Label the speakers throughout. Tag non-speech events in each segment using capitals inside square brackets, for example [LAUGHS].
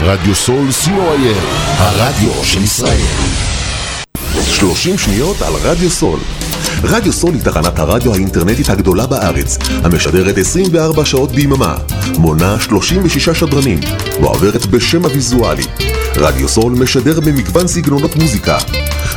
Speaker 1: רדיו סול co.il, הרדיו של ישראל. 30 שניות על רדיו סול. רדיו סול היא תחנת הרדיו האינטרנטית הגדולה בארץ, המשדרת 24 שעות ביממה, מונה 36 שדרנים, ועוברת בשם הוויזואלי. רדיו סול משדר במגוון סגנונות מוזיקה,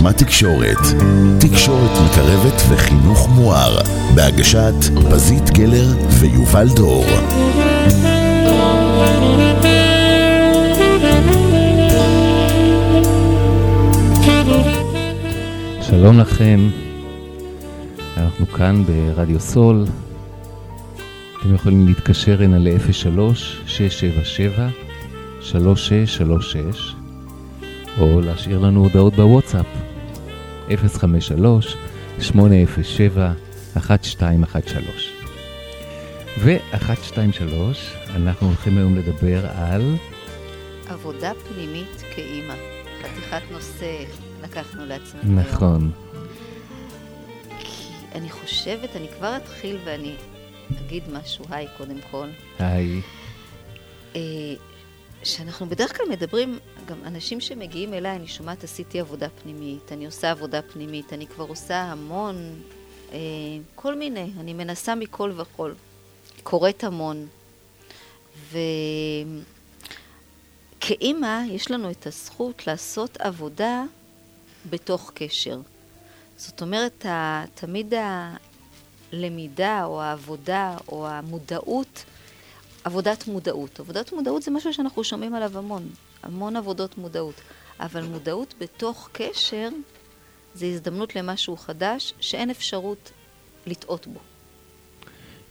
Speaker 2: ושמה תקשורת. תקשורת מקרבת וחינוך מואר. בהגשת פזית גלר ויובל דור.
Speaker 3: שלום לכם, אנחנו כאן ברדיו סול. אתם יכולים להתקשר הנה ל-03-677-3636 או להשאיר לנו הודעות בוואטסאפ 053-807-1213 ו-123 אנחנו הולכים היום לדבר על
Speaker 4: עבודה פנימית כאימא. חתיכת נושא לקחנו לעצמנו. היום.
Speaker 3: נכון,
Speaker 4: כי אני חושבת, אני כבר אתחיל ואני אגיד משהו, היי, קודם כל.
Speaker 3: היי,
Speaker 4: אה, שאנחנו בדרך כלל מדברים, גם אנשים שמגיעים אליי, אני שומעת, עשיתי עבודה פנימית, אני עושה עבודה פנימית, אני כבר עושה המון, אה, כל מיני, אני מנסה מכל וכל, קוראת המון. וכאימא, יש לנו את הזכות לעשות עבודה בתוך קשר. זאת אומרת, תמיד הלמידה או העבודה או המודעות, עבודת מודעות. עבודת מודעות זה משהו שאנחנו שומעים עליו המון, המון עבודות מודעות. אבל מודעות בתוך קשר זה הזדמנות למשהו חדש שאין אפשרות לטעות בו.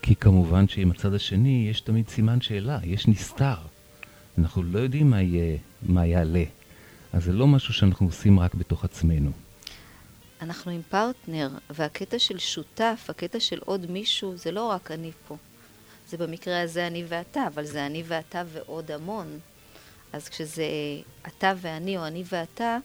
Speaker 3: כי כמובן שעם הצד השני יש תמיד סימן שאלה, יש נסתר. אנחנו לא יודעים מה יהיה, מה יעלה. אז זה לא משהו שאנחנו עושים רק בתוך עצמנו.
Speaker 4: אנחנו עם פרטנר, והקטע של שותף, הקטע של עוד מישהו, זה לא רק אני פה. זה במקרה הזה אני ואתה, אבל זה אני ואתה ועוד המון. אז כשזה אתה ואני או אני ואתה,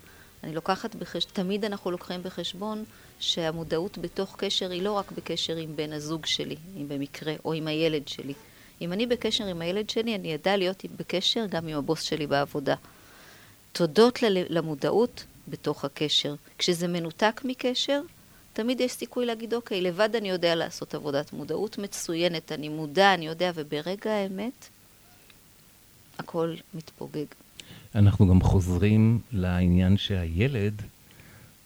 Speaker 4: אני לוקחת בחשבון, תמיד אנחנו לוקחים בחשבון שהמודעות בתוך קשר היא לא רק בקשר עם בן הזוג שלי, אם במקרה, או עם הילד שלי. אם אני בקשר עם הילד שלי, אני אדע להיות בקשר גם עם הבוס שלי בעבודה. תודות למודעות בתוך הקשר. כשזה מנותק מקשר, תמיד יש סיכוי להגיד, אוקיי, לבד אני יודע לעשות עבודת מודעות מצוינת, אני מודע, אני יודע, וברגע האמת, הכל מתפוגג.
Speaker 3: אנחנו גם חוזרים לעניין שהילד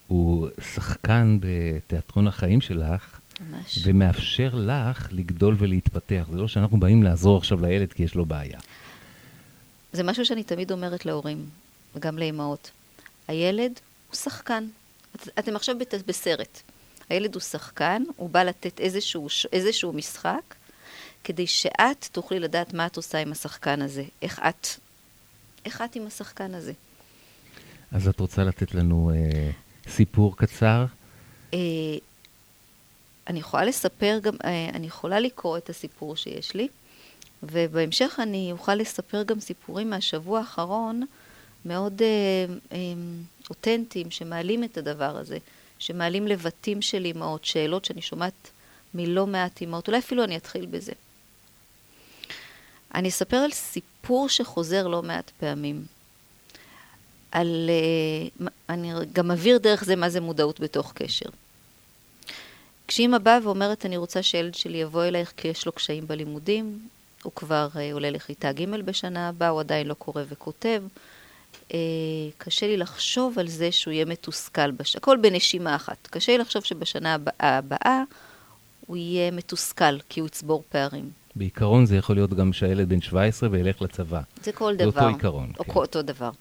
Speaker 3: הוא שחקן בתיאטרון החיים שלך,
Speaker 4: ממש.
Speaker 3: ומאפשר לך לגדול ולהתפתח. זה לא שאנחנו באים לעזור עכשיו לילד כי יש לו בעיה.
Speaker 4: זה משהו שאני תמיד אומרת להורים, וגם לאימהות. הילד הוא שחקן. את, אתם עכשיו בת, בסרט. הילד הוא שחקן, הוא בא לתת איזשהו, איזשהו משחק, כדי שאת תוכלי לדעת מה את עושה עם השחקן הזה. איך את, איך את עם השחקן הזה.
Speaker 3: אז את רוצה לתת לנו אה, סיפור קצר?
Speaker 4: אה, אני יכולה לספר גם, אה, אני יכולה לקרוא את הסיפור שיש לי. ובהמשך אני אוכל לספר גם סיפורים מהשבוע האחרון, מאוד אה, אה, אותנטיים, שמעלים את הדבר הזה, שמעלים לבטים של אימהות, שאלות שאני שומעת מלא מעט אימהות, אולי אפילו אני אתחיל בזה. אני אספר על סיפור שחוזר לא מעט פעמים. על... אה, אני גם אעביר דרך זה מה זה מודעות בתוך קשר. כשאימא באה ואומרת, אני רוצה שהילד שלי יבוא אלייך כי יש לו קשיים בלימודים, הוא כבר אה, עולה לכיתה ג' בשנה הבאה, הוא עדיין לא קורא וכותב. אה, קשה לי לחשוב על זה שהוא יהיה מתוסכל, בש... הכל בנשימה אחת. קשה לי לחשוב שבשנה הבאה הוא יהיה מתוסכל, כי הוא יצבור פערים.
Speaker 3: בעיקרון זה יכול להיות גם שהילד בן 17 וילך לצבא.
Speaker 4: זה כל
Speaker 3: זה
Speaker 4: דבר.
Speaker 3: אותו עיקרון,
Speaker 4: או
Speaker 3: כן.
Speaker 4: אותו דבר.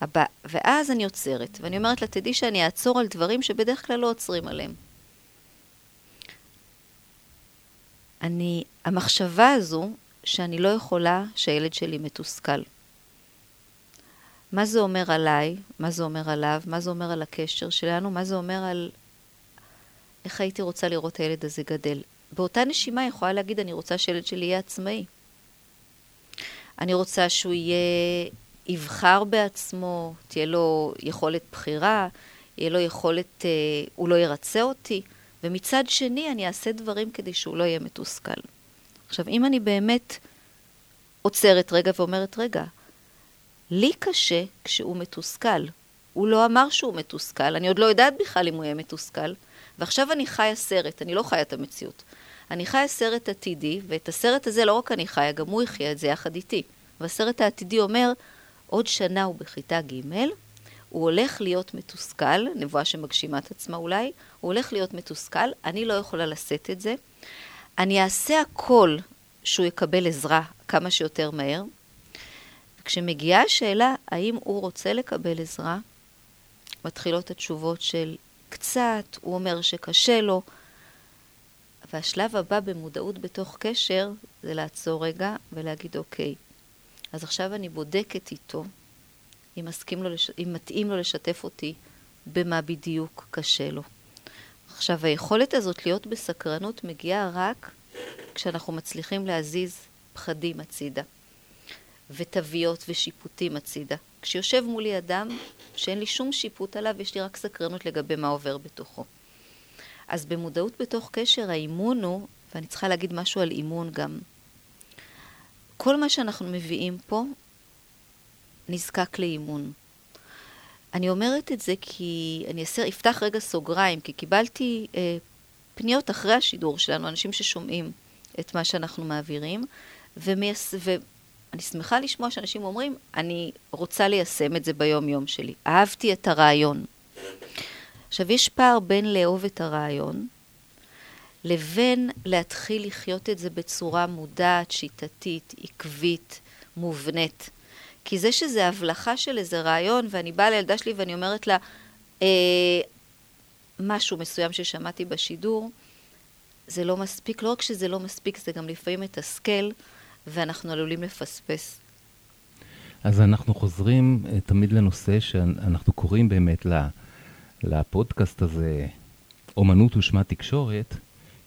Speaker 4: הבא, ואז אני עוצרת, ואני אומרת לה, תדעי שאני אעצור על דברים שבדרך כלל לא עוצרים עליהם. אני, המחשבה הזו, שאני לא יכולה שהילד שלי מתוסכל. מה זה אומר עליי? מה זה אומר עליו? מה זה אומר על הקשר שלנו? מה זה אומר על איך הייתי רוצה לראות הילד הזה גדל? באותה נשימה היא יכולה להגיד, אני רוצה שהילד שלי יהיה עצמאי. אני רוצה שהוא יהיה, יבחר בעצמו, תהיה לו יכולת בחירה, יהיה לו יכולת, אה, הוא לא ירצה אותי, ומצד שני אני אעשה דברים כדי שהוא לא יהיה מתוסכל. עכשיו, אם אני באמת עוצרת רגע ואומרת, רגע, לי קשה כשהוא מתוסכל. הוא לא אמר שהוא מתוסכל, אני עוד לא יודעת בכלל אם הוא יהיה מתוסכל, ועכשיו אני חיה סרט, אני לא חיה את המציאות. אני חיה סרט עתידי, ואת הסרט הזה לא רק אני חיה, גם הוא יחיה את זה יחד איתי. והסרט העתידי אומר, עוד שנה הוא בכיתה ג', הוא הולך להיות מתוסכל, נבואה שמגשימה את עצמה אולי, הוא הולך להיות מתוסכל, אני לא יכולה לשאת את זה. אני אעשה הכל שהוא יקבל עזרה כמה שיותר מהר. כשמגיעה השאלה האם הוא רוצה לקבל עזרה, מתחילות התשובות של קצת, הוא אומר שקשה לו. והשלב הבא במודעות בתוך קשר זה לעצור רגע ולהגיד אוקיי, אז עכשיו אני בודקת איתו אם, לו, לש... אם מתאים לו לשתף אותי במה בדיוק קשה לו. עכשיו, היכולת הזאת להיות בסקרנות מגיעה רק כשאנחנו מצליחים להזיז פחדים הצידה, ותוויות ושיפוטים הצידה. כשיושב מולי אדם שאין לי שום שיפוט עליו, יש לי רק סקרנות לגבי מה עובר בתוכו. אז במודעות בתוך קשר האימון הוא, ואני צריכה להגיד משהו על אימון גם, כל מה שאנחנו מביאים פה נזקק לאימון. אני אומרת את זה כי אני אעשה, אפתח רגע סוגריים, כי קיבלתי אה, פניות אחרי השידור שלנו, אנשים ששומעים את מה שאנחנו מעבירים, ומייס, ואני שמחה לשמוע שאנשים אומרים, אני רוצה ליישם את זה ביום-יום שלי. אהבתי את הרעיון. עכשיו, יש פער בין לאהוב את הרעיון, לבין להתחיל לחיות את זה בצורה מודעת, שיטתית, עקבית, מובנית. כי זה שזה הבלחה של איזה רעיון, ואני באה לילדה שלי ואני אומרת לה, אה, משהו מסוים ששמעתי בשידור, זה לא מספיק, לא רק שזה לא מספיק, זה גם לפעמים מתסכל, ואנחנו עלולים לפספס.
Speaker 3: אז אנחנו חוזרים אה, תמיד לנושא שאנחנו קוראים באמת לפודקאסט הזה, אומנות ושמה תקשורת,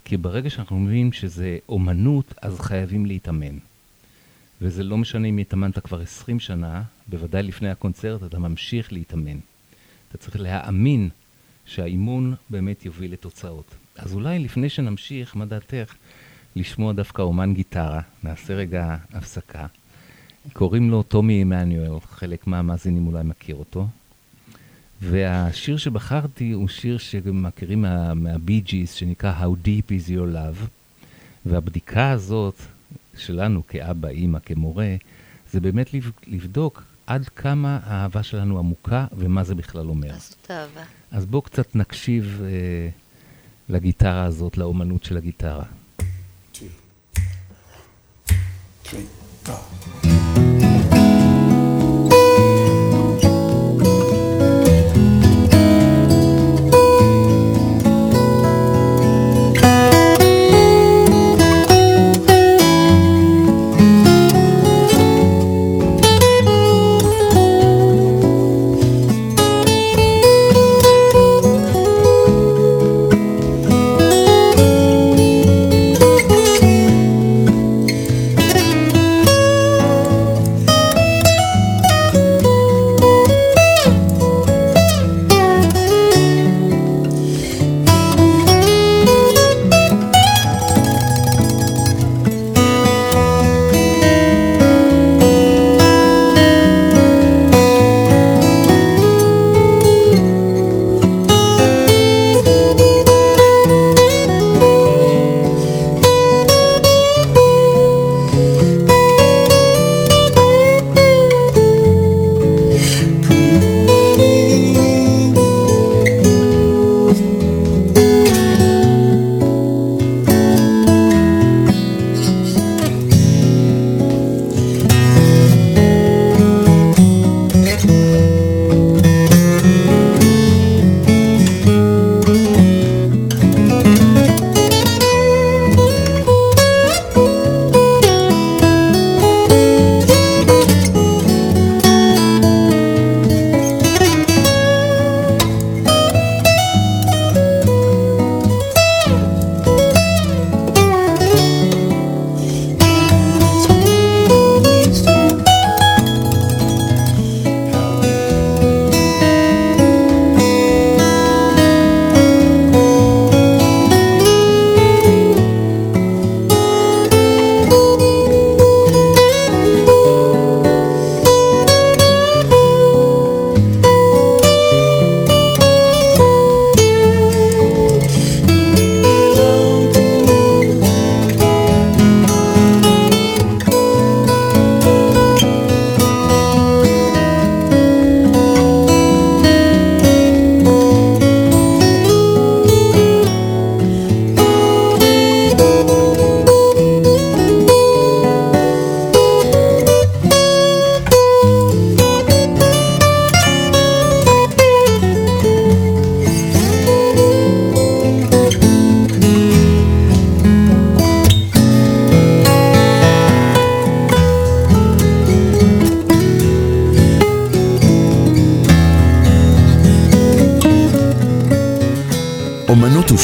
Speaker 3: כי ברגע שאנחנו מבינים שזה אומנות, אז חייבים להתאמן. וזה לא משנה אם התאמנת כבר 20 שנה, בוודאי לפני הקונצרט אתה ממשיך להתאמן. אתה צריך להאמין שהאימון באמת יוביל לתוצאות. אז אולי לפני שנמשיך, מה דעתך לשמוע דווקא אומן גיטרה? נעשה רגע הפסקה. קוראים לו טומי עמנואל, חלק מהמאזינים אולי מכיר אותו. והשיר שבחרתי הוא שיר שמכירים מה, מהבי ג'יס, שנקרא How Deep is Your Love. והבדיקה הזאת שלנו כאבא, אימא, כמורה, זה באמת לב- לבדוק עד כמה האהבה שלנו עמוקה ומה זה בכלל אומר.
Speaker 4: אז זאת אהבה.
Speaker 3: אז בואו קצת נקשיב אה, לגיטרה הזאת, לאומנות של הגיטרה.
Speaker 5: 对，
Speaker 2: 啊。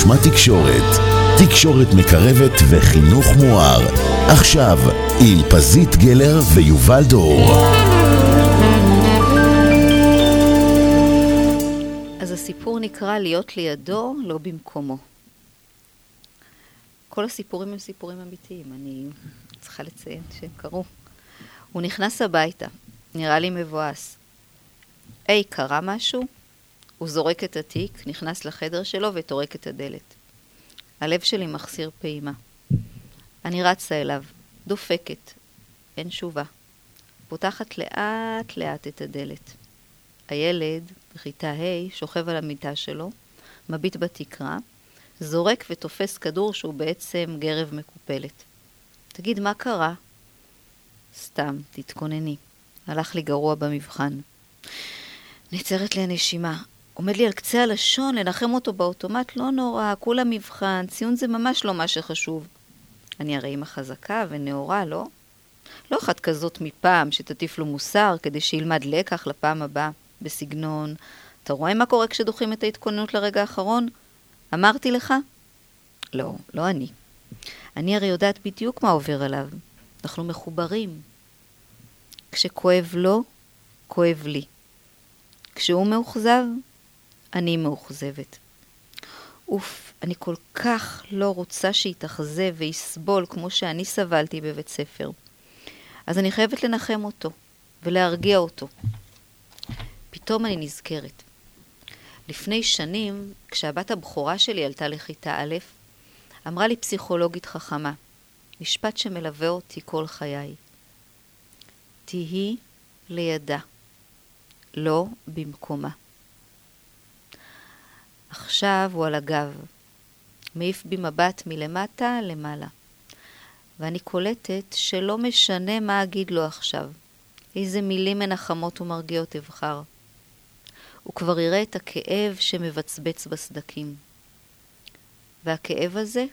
Speaker 2: ושמה תקשורת. תקשורת מקרבת וחינוך מואר. עכשיו, עם פזית גלר ויובל דור.
Speaker 4: אז הסיפור נקרא להיות לידו, לא במקומו. כל הסיפורים הם סיפורים אמיתיים, אני צריכה לציין שהם קרו. הוא נכנס הביתה, נראה לי מבואס. היי, קרה משהו? הוא זורק את התיק, נכנס לחדר שלו וטורק את הדלת. הלב שלי מחסיר פעימה. אני רצה אליו, דופקת. אין תשובה. פותחת לאט לאט את הדלת. הילד, בכיתה ה', שוכב על המיטה שלו, מביט בתקרה, זורק ותופס כדור שהוא בעצם גרב מקופלת. תגיד, מה קרה? סתם, תתכונני. הלך לי גרוע במבחן. נעצרת לי הנשימה. עומד לי על קצה הלשון לנחם אותו באוטומט, לא נורא, כולה מבחן, ציון זה ממש לא מה שחשוב. אני הרי אימא חזקה ונאורה, לא? לא אחת כזאת מפעם שתטיף לו מוסר כדי שילמד לקח לפעם הבאה, בסגנון, אתה רואה מה קורה כשדוחים את ההתכוננות לרגע האחרון? אמרתי לך? לא, לא אני. אני הרי יודעת בדיוק מה עובר עליו. אנחנו מחוברים. כשכואב לו, כואב לי. כשהוא מאוכזב, אני מאוכזבת. אוף, אני כל כך לא רוצה שיתאכזב ויסבול כמו שאני סבלתי בבית ספר. אז אני חייבת לנחם אותו ולהרגיע אותו. פתאום אני נזכרת. לפני שנים, כשהבת הבכורה שלי עלתה לכיתה א', אמרה לי פסיכולוגית חכמה, משפט שמלווה אותי כל חיי. תהי לידה, לא במקומה. עכשיו הוא על הגב, מעיף בי מבט מלמטה למעלה, ואני קולטת שלא משנה מה אגיד לו עכשיו, איזה מילים מנחמות ומרגיעות אבחר. הוא כבר יראה את הכאב שמבצבץ בסדקים. והכאב הזה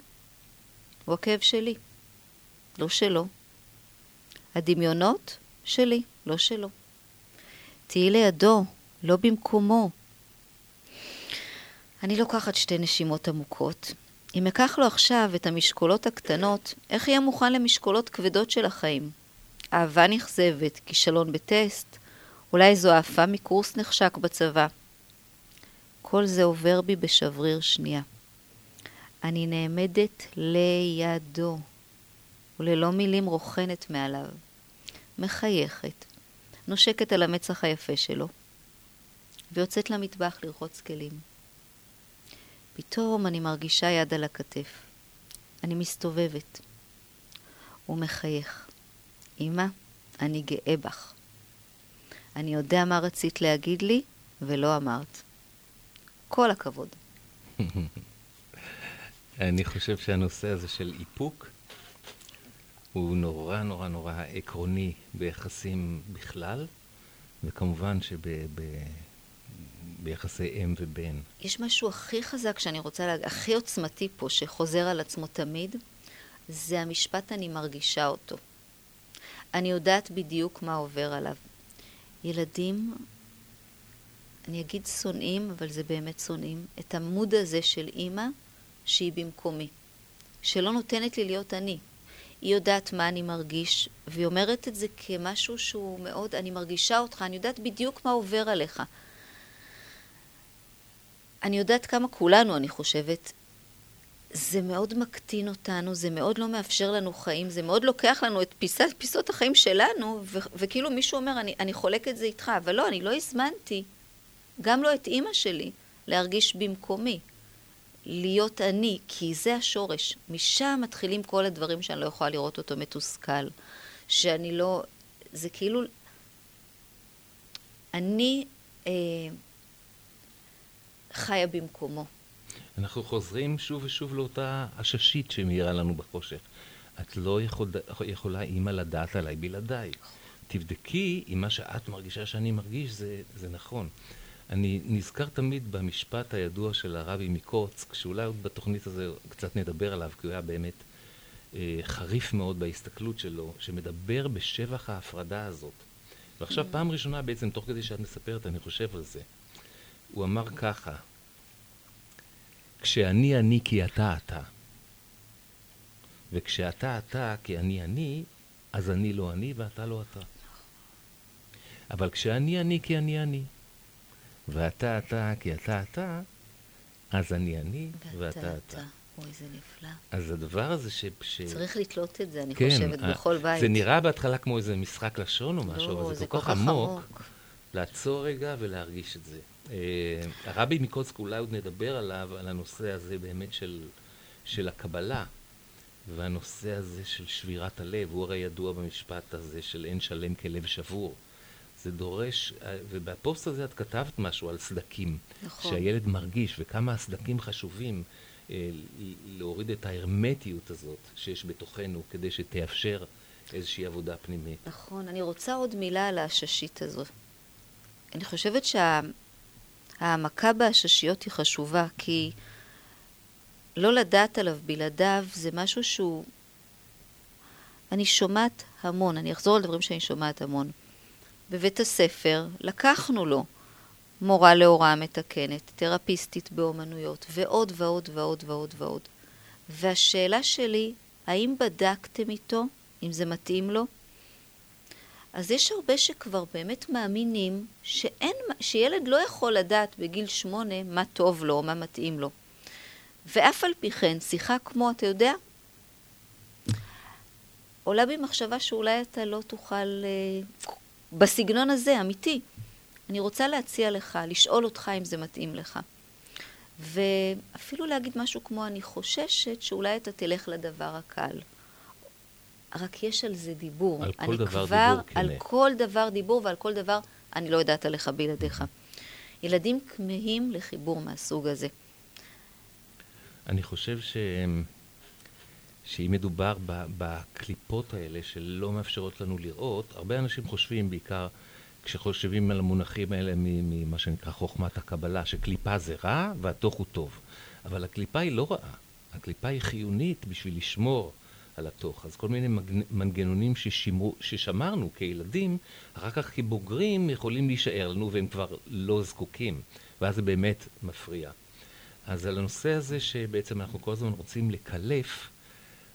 Speaker 4: הוא הכאב שלי, לא שלו. הדמיונות שלי, לא שלו. תהיי לידו, לא במקומו. אני לוקחת שתי נשימות עמוקות. אם אקח לו עכשיו את המשקולות הקטנות, איך יהיה מוכן למשקולות כבדות של החיים? אהבה נכזבת, כישלון בטסט, אולי זו העפה מקורס נחשק בצבא. כל זה עובר בי בשבריר שנייה. אני נעמדת לידו, וללא מילים רוכנת מעליו. מחייכת, נושקת על המצח היפה שלו, ויוצאת למטבח לרחוץ כלים. פתאום אני מרגישה יד על הכתף. אני מסתובבת. הוא מחייך. אמא, אני גאה בך. אני יודע מה רצית להגיד לי, ולא אמרת. כל הכבוד. [LAUGHS]
Speaker 3: אני חושב שהנושא הזה של איפוק הוא נורא נורא נורא עקרוני ביחסים בכלל, וכמובן שביחסי אם ובן.
Speaker 4: יש משהו הכי חזק שאני רוצה להגיד, הכי עוצמתי פה, שחוזר על עצמו תמיד, זה המשפט אני מרגישה אותו. אני יודעת בדיוק מה עובר עליו. ילדים, אני אגיד שונאים, אבל זה באמת שונאים, את המוד הזה של אימא שהיא במקומי, שלא נותנת לי להיות אני. היא יודעת מה אני מרגיש, והיא אומרת את זה כמשהו שהוא מאוד, אני מרגישה אותך, אני יודעת בדיוק מה עובר עליך. אני יודעת כמה כולנו, אני חושבת, זה מאוד מקטין אותנו, זה מאוד לא מאפשר לנו חיים, זה מאוד לוקח לנו את פיסת, פיסות החיים שלנו, ו- וכאילו מישהו אומר, אני, אני חולק את זה איתך, אבל לא, אני לא הזמנתי, גם לא את אימא שלי, להרגיש במקומי, להיות אני, כי זה השורש. משם מתחילים כל הדברים שאני לא יכולה לראות אותו מתוסכל, שאני לא... זה כאילו... אני אה, חיה במקומו.
Speaker 3: אנחנו חוזרים שוב ושוב לאותה עששית שמאירה לנו בחושך. את לא יכול, יכולה, אימא, לדעת עליי בלעדיי. תבדקי אם מה שאת מרגישה שאני מרגיש זה, זה נכון. אני נזכר תמיד במשפט הידוע של הרבי מקוצק, שאולי עוד בתוכנית הזו קצת נדבר עליו, כי הוא היה באמת אה, חריף מאוד בהסתכלות שלו, שמדבר בשבח ההפרדה הזאת. ועכשיו, פעם ראשונה בעצם, תוך כדי שאת מספרת, אני חושב על זה. הוא אמר ככה, כשאני אני כי אתה אתה. וכשאתה אתה כי אני אני, אז אני לא אני ואתה לא אתה. אבל כשאני אני כי אני אני, ואתה אתה כי אתה אתה, אז אני אני ואתה אתה.
Speaker 4: אוי, זה נפלא.
Speaker 3: אז הדבר הזה ש... ש...
Speaker 4: צריך לתלות את זה, אני
Speaker 3: כן,
Speaker 4: חושבת,
Speaker 3: ה-
Speaker 4: בכל בית.
Speaker 3: זה נראה בהתחלה כמו איזה משחק לשון או משהו,
Speaker 4: לא,
Speaker 3: אבל זה כל כך עמוק,
Speaker 4: עמוק.
Speaker 3: לעצור רגע ולהרגיש את זה. אה, הרבי מקוצק, אולי עוד נדבר עליו, על הנושא הזה באמת של, של הקבלה, והנושא הזה של שבירת הלב, הוא הרי ידוע במשפט הזה של אין שלם כלב שבור. זה דורש, אה, ובפוסט הזה את כתבת משהו על סדקים.
Speaker 4: נכון.
Speaker 3: שהילד מרגיש, וכמה הסדקים חשובים אה, להוריד את ההרמטיות הזאת שיש בתוכנו, כדי שתאפשר איזושהי עבודה פנימית.
Speaker 4: נכון, אני רוצה עוד מילה על העששית הזו. אני חושבת שההעמקה בעששיות היא חשובה, כי לא לדעת עליו בלעדיו זה משהו שהוא... אני שומעת המון, אני אחזור על דברים שאני שומעת המון. בבית הספר לקחנו לו מורה להוראה מתקנת, תרפיסטית באומנויות, ועוד ועוד ועוד ועוד ועוד. והשאלה שלי, האם בדקתם איתו, אם זה מתאים לו? אז יש הרבה שכבר באמת מאמינים שאין, שילד לא יכול לדעת בגיל שמונה מה טוב לו או מה מתאים לו. ואף על פי כן, שיחה כמו, אתה יודע, עולה בי מחשבה שאולי אתה לא תוכל, אה, בסגנון הזה, אמיתי. אני רוצה להציע לך, לשאול אותך אם זה מתאים לך. ואפילו להגיד משהו כמו, אני חוששת שאולי אתה תלך לדבר הקל. רק יש על זה דיבור.
Speaker 3: על כל דבר
Speaker 4: כבר,
Speaker 3: דיבור כן.
Speaker 4: על. כל דבר דיבור ועל כל דבר אני לא יודעת עליך בלעדיך. ילדים כמהים לחיבור מהסוג הזה.
Speaker 3: אני חושב ש... שאם מדובר בקליפות האלה שלא מאפשרות לנו לראות, הרבה אנשים חושבים, בעיקר כשחושבים על המונחים האלה ממה שנקרא חוכמת הקבלה, שקליפה זה רע והתוך הוא טוב. אבל הקליפה היא לא רעה, הקליפה היא חיונית בשביל לשמור על התוך. אז כל מיני מנגנונים ששימרו, ששמרנו כילדים, אחר כך כבוגרים יכולים להישאר לנו והם כבר לא זקוקים, ואז זה באמת מפריע. אז על הנושא הזה שבעצם אנחנו כל הזמן רוצים לקלף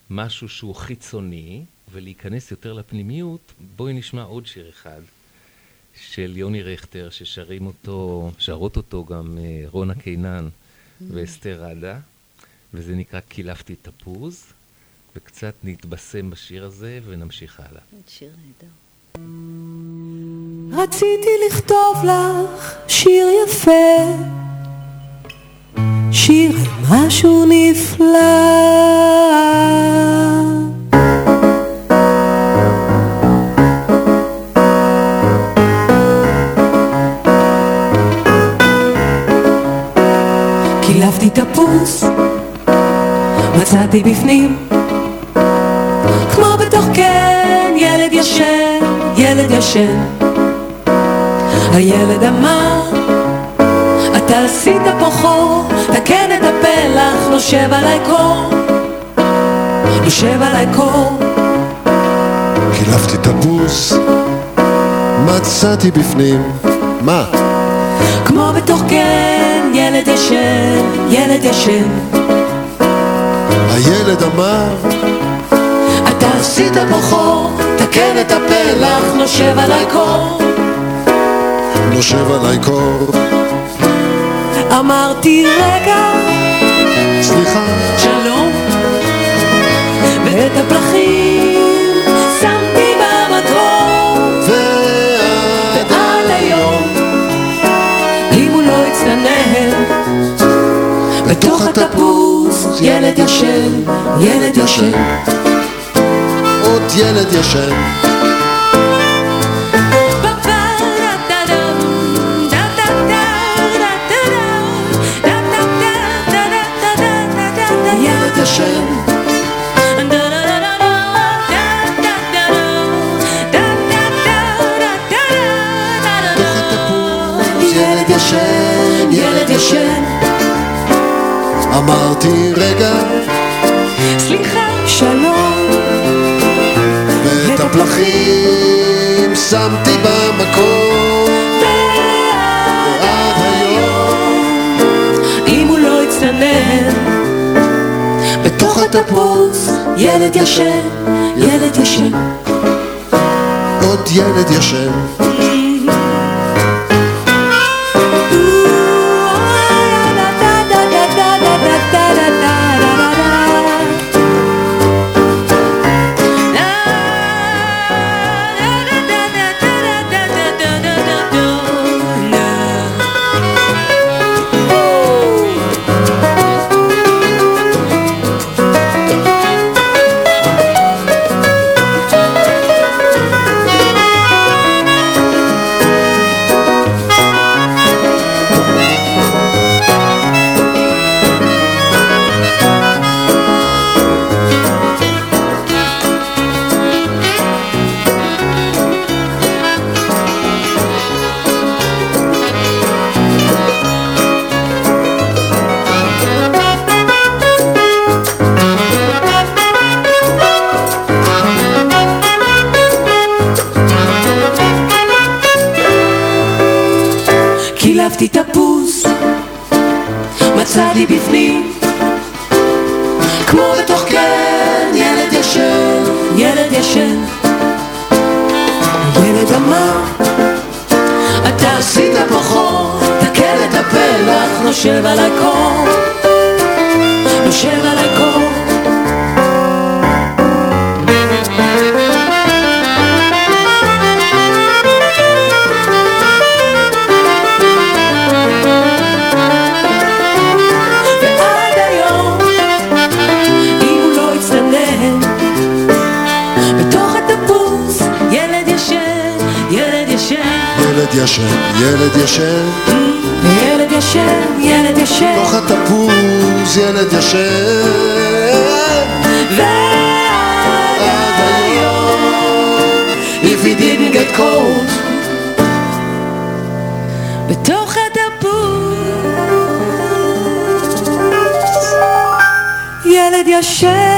Speaker 3: משהו שהוא חיצוני ולהיכנס יותר לפנימיות, בואי נשמע עוד שיר אחד של יוני רכטר, ששרים אותו, שרות אותו גם אה, רונה קינן ואסתר ראדה, וזה נקרא קילפתי תפוז, וקצת נתבשם בשיר הזה ונמשיך הלאה.
Speaker 4: שיר נהדר.
Speaker 6: רציתי לכתוב לך שיר יפה, שיר משהו נפלא. קילפתי תפוס, מצאתי בפנים ישן. הילד אמר, אתה עשית פה חור, תקן את הפלח, נושב עליי קור, נושב עליי קור.
Speaker 7: קילפתי תפוס, מצאתי בפנים, מה?
Speaker 6: כמו בתוך קן, ילד ישן, ילד ישן.
Speaker 7: הילד אמר,
Speaker 6: אתה עשית פה חור, תקן את הפלח, נושב עליי קור.
Speaker 7: נושב עליי קור,
Speaker 6: אמרתי רגע,
Speaker 7: סליחה,
Speaker 6: שלום, ואת הפרחים שמתי במקום,
Speaker 7: ועד
Speaker 6: ועד היום, אם הוא לא יצטנן, בתוך התפוז, ילד ישן, ילד ישן,
Speaker 7: עוד ילד ישן,
Speaker 6: ילד ישן.
Speaker 7: ישן, ילד ישן, אמרתי רגע, שמתי במקום. ועד היום.
Speaker 6: אם הוא לא יצטנן
Speaker 8: בתוך התפוז ילד ישן, ילד ישן.
Speaker 6: עוד ילד ישן.
Speaker 8: מצאתי בפנים, כמו בתוך קן, ילד ישן, ילד ישן. ילד אמר, אתה עשית פה חור, תקל את הפלח, נושב עלי קור, נושב עלי ילד ישן, ילד ישן.
Speaker 6: ילד ישן, ילד ישן, תוך התפוז, ילד ישן.
Speaker 8: ועד היום, if he didn't get cold, בתוך התפוס, ילד ישן.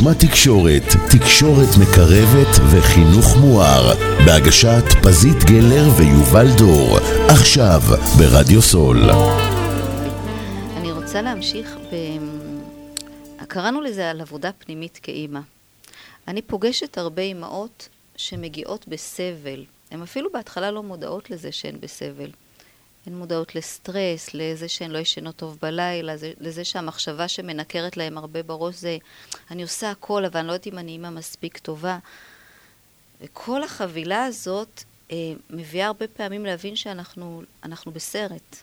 Speaker 2: ושמה תקשורת, תקשורת מקרבת וחינוך מואר, בהגשת פזית גלר ויובל דור, עכשיו ברדיו סול.
Speaker 4: אני רוצה להמשיך ב... קראנו לזה על עבודה פנימית כאימא. אני פוגשת הרבה אימהות שמגיעות בסבל. הן אפילו בהתחלה לא מודעות לזה שהן בסבל. הן מודעות לסטרס, לזה שהן לא ישנות טוב בלילה, זה- לזה שהמחשבה שמנקרת להן הרבה בראש זה אני עושה הכל, אבל אני לא יודעת אם אני אימא מספיק טובה. וכל החבילה הזאת אה, מביאה הרבה פעמים להבין שאנחנו אנחנו בסרט.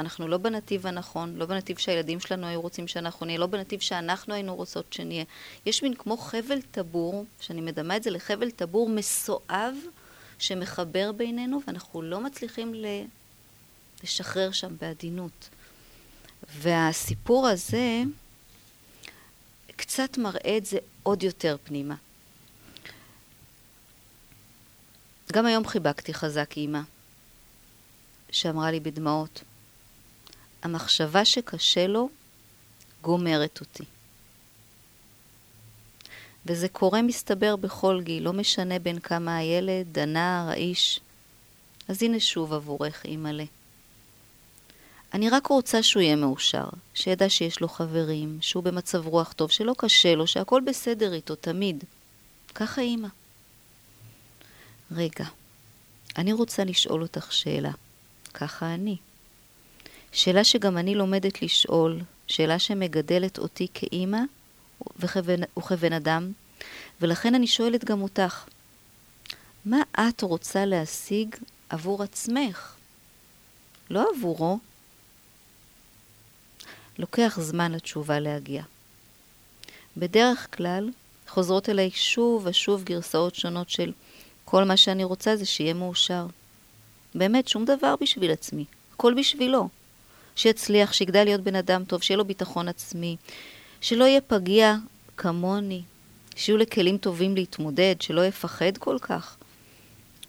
Speaker 4: אנחנו לא בנתיב הנכון, לא בנתיב שהילדים שלנו היו רוצים שאנחנו נהיה, לא בנתיב שאנחנו היינו רוצות שנהיה. יש מין כמו חבל טבור, שאני מדמה את זה לחבל טבור מסואב שמחבר בינינו, ואנחנו לא מצליחים ל... לשחרר שם בעדינות. והסיפור הזה קצת מראה את זה עוד יותר פנימה. גם היום חיבקתי חזק אימא, שאמרה לי בדמעות, המחשבה שקשה לו גומרת אותי. וזה קורה מסתבר בכל גיל, לא משנה בין כמה הילד, הנער, האיש. אז הנה שוב עבורך, אימא'לה. אני רק רוצה שהוא יהיה מאושר, שידע שיש לו חברים, שהוא במצב רוח טוב, שלא קשה לו, שהכל בסדר איתו תמיד. ככה אימא. רגע, אני רוצה לשאול אותך שאלה. ככה אני. שאלה שגם אני לומדת לשאול, שאלה שמגדלת אותי כאימא וכבן, וכבן אדם, ולכן אני שואלת גם אותך, מה את רוצה להשיג עבור עצמך? לא עבורו. לוקח זמן לתשובה להגיע. בדרך כלל חוזרות אליי שוב ושוב גרסאות שונות של כל מה שאני רוצה זה שיהיה מאושר. באמת, שום דבר בשביל עצמי, הכל בשבילו. שיצליח, שיגדל להיות בן אדם טוב, שיהיה לו ביטחון עצמי, שלא יהיה פגיע כמוני, שיהיו לכלים טובים להתמודד, שלא יפחד כל כך,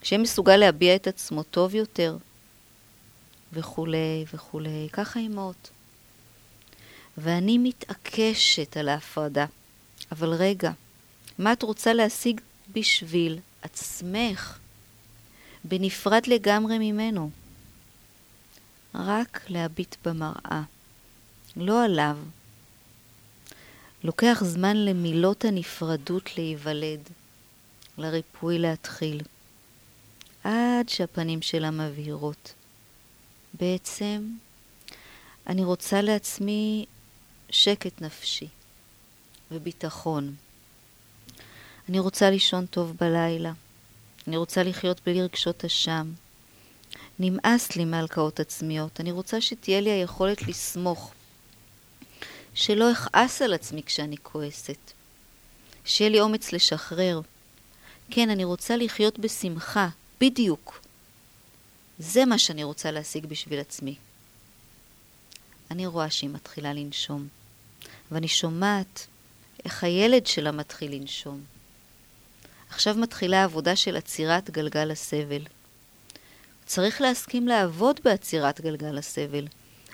Speaker 4: שיהיה מסוגל להביע את עצמו טוב יותר, וכולי וכולי, ככה אימהות. ואני מתעקשת על ההפרדה. אבל רגע, מה את רוצה להשיג בשביל עצמך, בנפרד לגמרי ממנו. רק להביט במראה, לא עליו. לוקח זמן למילות הנפרדות להיוולד, לריפוי להתחיל, עד שהפנים שלה מבהירות. בעצם, אני רוצה לעצמי שקט נפשי וביטחון. אני רוצה לישון טוב בלילה. אני רוצה לחיות בלי רגשות אשם. נמאס לי מהלקאות עצמיות. אני רוצה שתהיה לי היכולת לסמוך. שלא אכעס על עצמי כשאני כועסת. שיהיה לי אומץ לשחרר. כן, אני רוצה לחיות בשמחה, בדיוק. זה מה שאני רוצה להשיג בשביל עצמי. אני רואה שהיא מתחילה לנשום, ואני שומעת איך הילד שלה מתחיל לנשום. עכשיו מתחילה העבודה של עצירת גלגל הסבל. צריך להסכים לעבוד בעצירת גלגל הסבל,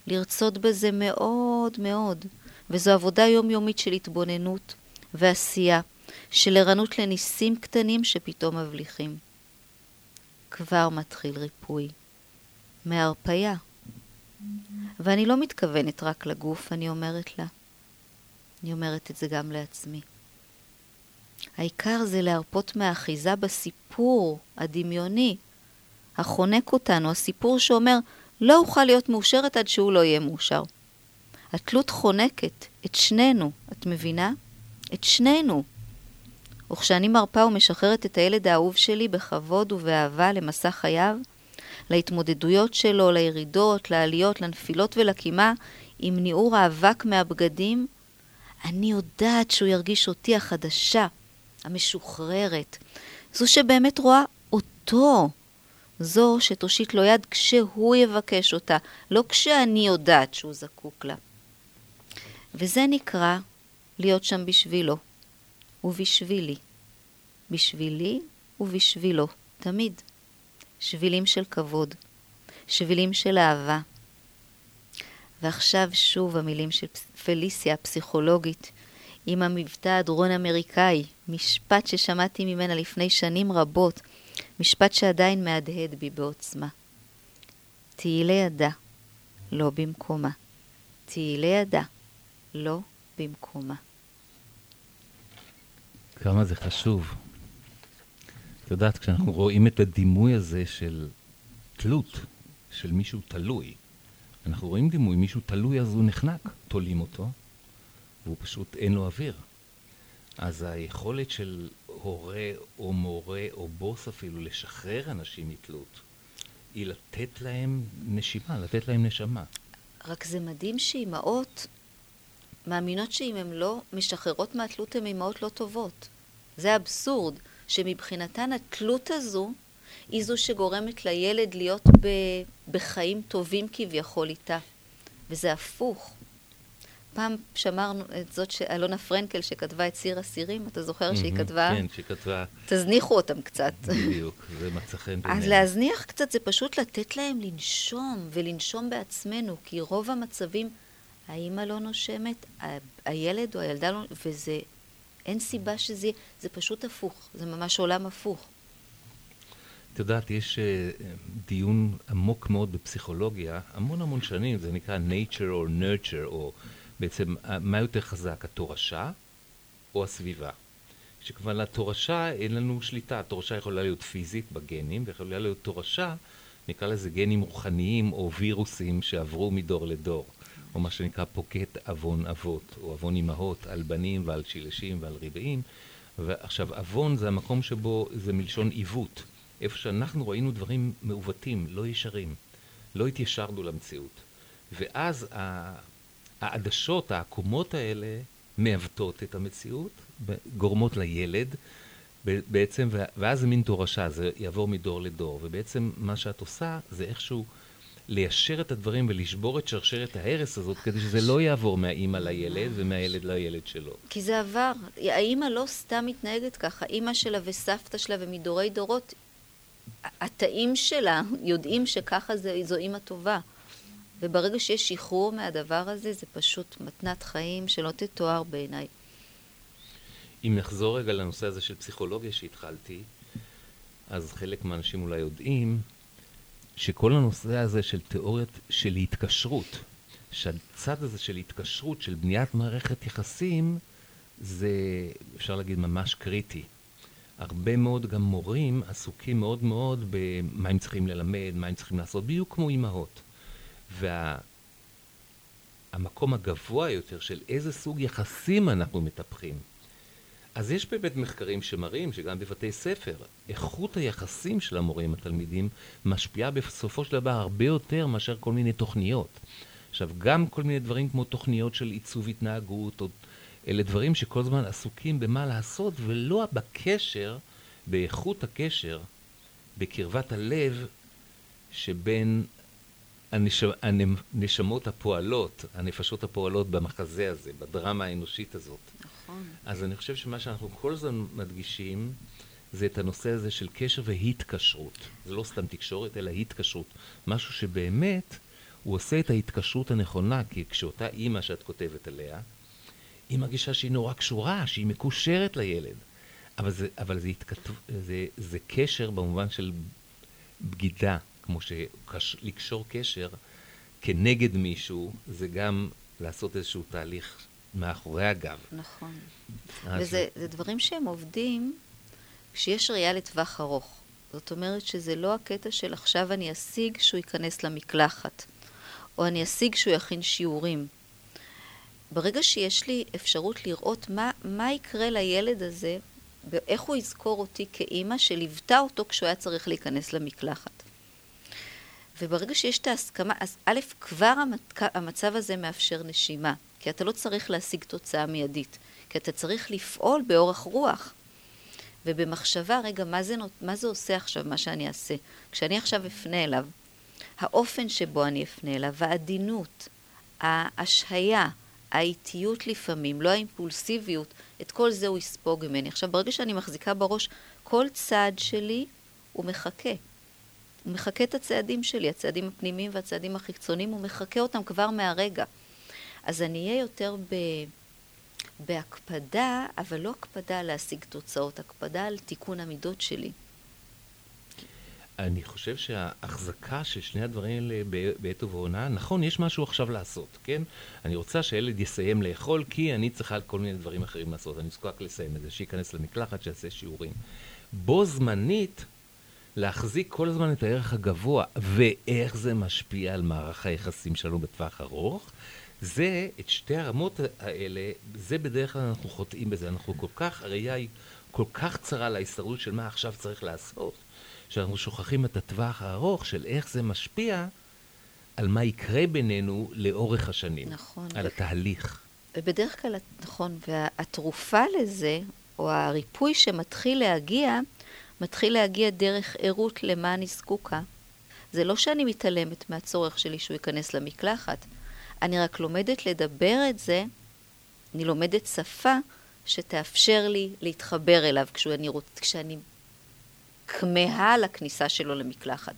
Speaker 4: לרצות בזה מאוד מאוד, וזו עבודה יומיומית של התבוננות ועשייה, של ערנות לניסים קטנים שפתאום מבליחים. כבר מתחיל ריפוי. מהרפייה. ואני לא מתכוונת רק לגוף, אני אומרת לה. אני אומרת את זה גם לעצמי. העיקר זה להרפות מהאחיזה בסיפור הדמיוני, החונק אותנו, הסיפור שאומר, לא אוכל להיות מאושרת עד שהוא לא יהיה מאושר. התלות חונקת את שנינו, את מבינה? את שנינו. וכשאני מרפה ומשחררת את הילד האהוב שלי בכבוד ובאהבה למסע חייו, להתמודדויות שלו, לירידות, לעליות, לנפילות ולקימה, עם ניעור האבק מהבגדים, אני יודעת שהוא ירגיש אותי החדשה, המשוחררת, זו שבאמת רואה אותו, זו שתושיט לו יד כשהוא יבקש אותה, לא כשאני יודעת שהוא זקוק לה. וזה נקרא להיות שם בשבילו ובשבילי. בשבילי ובשבילו, תמיד. שבילים של כבוד, שבילים של אהבה. ועכשיו שוב המילים של פליסיה הפסיכולוגית, עם המבטא הדרון-אמריקאי, משפט ששמעתי ממנה לפני שנים רבות, משפט שעדיין מהדהד בי בעוצמה. תהי לידה, לא במקומה. תהי לידה, לא במקומה.
Speaker 3: כמה זה חשוב. את יודעת, כשאנחנו רואים את הדימוי הזה של תלות, של מישהו תלוי, אנחנו רואים דימוי, מישהו תלוי אז הוא נחנק, תולים אותו, והוא פשוט אין לו אוויר. אז היכולת של הורה או מורה או בוס אפילו לשחרר אנשים מתלות, היא לתת להם נשימה, לתת להם נשמה.
Speaker 4: רק זה מדהים שאימהות מאמינות שאם הן לא משחררות מהתלות הן אימהות לא טובות. זה אבסורד, שמבחינתן התלות הזו היא זו שגורמת לילד להיות ב, בחיים טובים כביכול איתה. וזה הפוך. פעם שמרנו את זאת שאלונה פרנקל שכתבה את סיר אסירים, אתה זוכר שהיא כתבה?
Speaker 3: כן, שהיא כתבה,
Speaker 4: תזניחו אותם קצת.
Speaker 3: בדיוק, זה מצא חן בעינינו.
Speaker 4: אז להזניח קצת זה פשוט לתת להם לנשום, ולנשום בעצמנו, כי רוב המצבים, האימא לא נושמת, ה- הילד או הילדה לא, וזה, אין סיבה שזה יהיה, זה פשוט הפוך, זה ממש עולם הפוך.
Speaker 3: את יודעת, יש אה, דיון עמוק מאוד בפסיכולוגיה, המון המון שנים, זה נקרא nature or nurture, או בעצם אה, מה יותר חזק, התורשה או הסביבה. שכבר לתורשה אין לנו שליטה, התורשה יכולה להיות פיזית בגנים, ויכולה להיות תורשה, נקרא לזה גנים רוחניים או וירוסים שעברו מדור לדור, או מה שנקרא פוקט עוון אבות, או עוון אמהות על בנים ועל שילשים ועל רבעים. ועכשיו, עוון זה המקום שבו, זה מלשון עיוות. איפה שאנחנו ראינו דברים מעוותים, לא ישרים, לא התיישרנו למציאות. ואז העדשות, העקומות האלה, מעוותות את המציאות, גורמות לילד, בעצם, ואז זה מין תורשה, זה יעבור מדור לדור. ובעצם מה שאת עושה זה איכשהו ליישר את הדברים ולשבור את שרשרת ההרס הזאת, כדי שזה לא יעבור מהאימא לילד ומהילד לילד שלו.
Speaker 4: כי זה עבר. האימא לא סתם מתנהגת ככה. אימא שלה וסבתא שלה ומדורי דורות, התאים שלה יודעים שככה זה, זו אימא טובה. וברגע שיש שחרור מהדבר הזה, זה פשוט מתנת חיים שלא תתואר בעיניי.
Speaker 3: אם נחזור רגע לנושא הזה של פסיכולוגיה שהתחלתי, אז חלק מהאנשים אולי יודעים שכל הנושא הזה של תיאוריות של התקשרות, שהצד הזה של התקשרות, של בניית מערכת יחסים, זה, אפשר להגיד, ממש קריטי. הרבה מאוד גם מורים עסוקים מאוד מאוד במה הם צריכים ללמד, מה הם צריכים לעשות, בדיוק כמו אימהות. והמקום וה, הגבוה יותר של איזה סוג יחסים אנחנו מטפחים. אז יש באמת מחקרים שמראים שגם בבתי ספר, איכות היחסים של המורים עם התלמידים משפיעה בסופו של דבר הרבה יותר מאשר כל מיני תוכניות. עכשיו, גם כל מיני דברים כמו תוכניות של עיצוב התנהגות, או, אלה דברים שכל הזמן עסוקים במה לעשות, ולא בקשר, באיכות הקשר, בקרבת הלב, שבין הנש... הנשמות הפועלות, הנפשות הפועלות במחזה הזה, בדרמה האנושית הזאת.
Speaker 4: נכון.
Speaker 3: אז אני חושב שמה שאנחנו כל הזמן מדגישים, זה את הנושא הזה של קשר והתקשרות. זה לא סתם תקשורת, אלא התקשרות. משהו שבאמת, הוא עושה את ההתקשרות הנכונה, כי כשאותה אימא שאת כותבת עליה, היא מרגישה שהיא נורא קשורה, שהיא מקושרת לילד. אבל זה, אבל זה, התכתב, זה, זה קשר במובן של בגידה, כמו שלקשור קשר כנגד מישהו, זה גם לעשות איזשהו תהליך מאחורי הגב.
Speaker 4: נכון.
Speaker 3: אז-
Speaker 4: וזה זה דברים שהם עובדים כשיש ראייה לטווח ארוך. זאת אומרת שזה לא הקטע של עכשיו אני אשיג שהוא ייכנס למקלחת, או אני אשיג שהוא יכין שיעורים. ברגע שיש לי אפשרות לראות מה, מה יקרה לילד הזה, ואיך הוא יזכור אותי כאימא שליוותה אותו כשהוא היה צריך להיכנס למקלחת. וברגע שיש את ההסכמה, אז א', כבר המצ- המצב הזה מאפשר נשימה, כי אתה לא צריך להשיג תוצאה מיידית, כי אתה צריך לפעול באורך רוח. ובמחשבה, רגע, מה זה, נות- מה זה עושה עכשיו, מה שאני אעשה? כשאני עכשיו אפנה אליו, האופן שבו אני אפנה אליו, העדינות, ההשהיה, האיטיות לפעמים, לא האימפולסיביות, את כל זה הוא יספוג ממני. עכשיו, ברגע שאני מחזיקה בראש, כל צעד שלי הוא מחכה. הוא מחכה את הצעדים שלי, הצעדים הפנימיים והצעדים החיצוניים, הוא מחכה אותם כבר מהרגע. אז אני אהיה יותר ב... בהקפדה, אבל לא הקפדה להשיג תוצאות, הקפדה על תיקון המידות שלי.
Speaker 3: אני חושב שההחזקה של שני הדברים האלה בעת ובעונה, נכון, יש משהו עכשיו לעשות, כן? אני רוצה שהילד יסיים לאכול, כי אני צריכה כל מיני דברים אחרים לעשות. אני זקוק לסיים את זה, שייכנס למקלחת, שיעשה שיעורים. בו זמנית, להחזיק כל הזמן את הערך הגבוה, ואיך זה משפיע על מערך היחסים שלנו בטווח ארוך, זה, את שתי הרמות האלה, זה בדרך כלל אנחנו חוטאים בזה. אנחנו כל כך, הראייה היא כל כך צרה להסתכלות של מה עכשיו צריך לעשות, שאנחנו שוכחים את הטווח הארוך של איך זה משפיע על מה יקרה בינינו לאורך השנים.
Speaker 4: נכון.
Speaker 3: על התהליך.
Speaker 4: ובדרך כלל, נכון, והתרופה לזה, או הריפוי שמתחיל להגיע, מתחיל להגיע דרך ערות למה אני זקוקה. זה לא שאני מתעלמת מהצורך שלי שהוא ייכנס למקלחת, אני רק לומדת לדבר את זה, אני לומדת שפה שתאפשר לי להתחבר אליו כשאני, רוצ... כשאני כמהה לכניסה שלו למקלחת.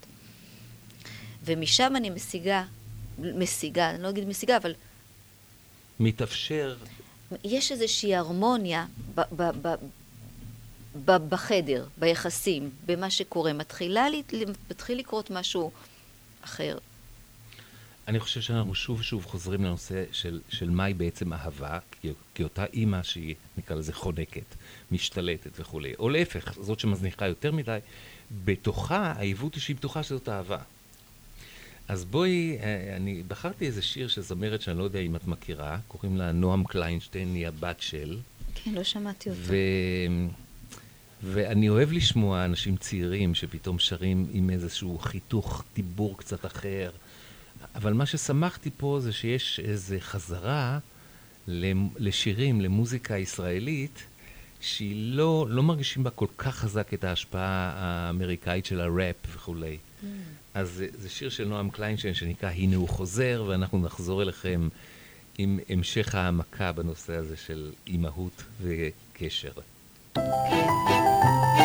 Speaker 4: ומשם אני משיגה, משיגה, אני לא אגיד משיגה, אבל
Speaker 3: מתאפשר,
Speaker 4: יש איזושהי הרמוניה ב- ב- ב- ב- בחדר, ביחסים, במה שקורה. מתחילה, לי- מתחיל לקרות משהו אחר.
Speaker 3: אני חושב שאנחנו שוב ושוב חוזרים לנושא של, של מהי בעצם אהבה, כי, כי אותה אימא שהיא, נקרא לזה, חונקת, משתלטת וכולי, או להפך, זאת שמזניחה יותר מדי, בתוכה, העיוות הוא שהיא בטוחה שזאת אהבה. אז בואי, אה, אני בחרתי איזה שיר של זמרת שאני לא יודע אם את מכירה, קוראים לה נועם קליינשטיין, היא הבת של,
Speaker 4: כן, לא שמעתי אותו.
Speaker 3: ו... ואני אוהב לשמוע אנשים צעירים שפתאום שרים עם איזשהו חיתוך דיבור קצת אחר. אבל מה ששמחתי פה זה שיש איזו חזרה לשירים, למוזיקה ישראלית, שהיא לא, לא מרגישים בה כל כך חזק את ההשפעה האמריקאית של הראפ וכולי. אז זה, זה שיר של נועם קליינשטיין שנקרא "הנה הוא חוזר", ואנחנו נחזור אליכם עם המשך העמקה בנושא הזה של אימהות וקשר.
Speaker 5: הנה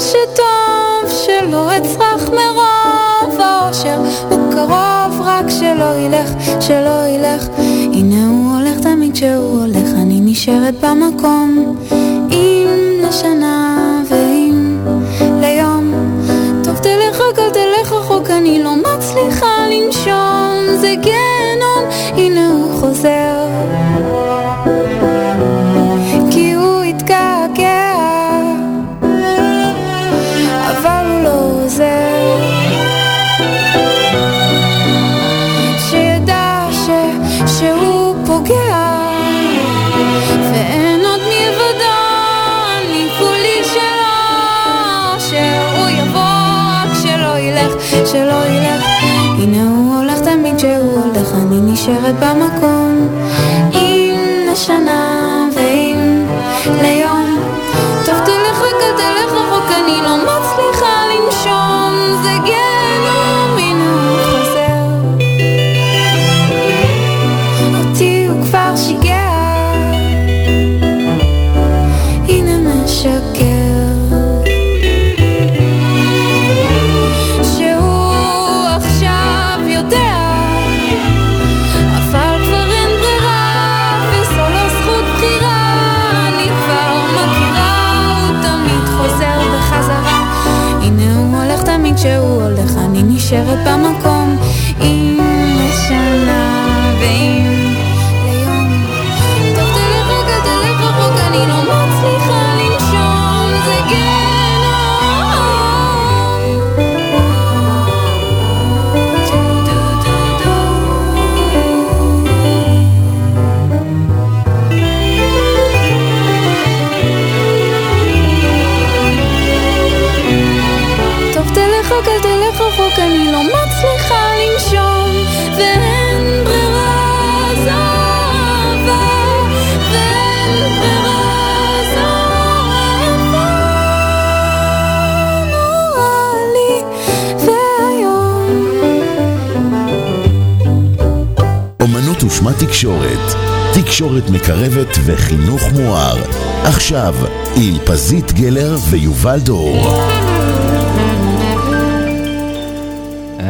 Speaker 5: שטוב שלא אצרח מרוב האושר הוא קרוב רק שלא ילך, שלא ילך. הנה הוא הולך תמיד כשהוא הולך אני נשארת במקום. אם לשנה ואם ליום. טוב תלך רק אל תלך רחוק אני לא מצליחה לנשום זה גיהנום. הנה הוא חוזר. נשארת במקום. אם לשנה
Speaker 2: תקשורת. תקשורת מקרבת וחינוך מואר. עכשיו, עם פזית גלר ויובל דור.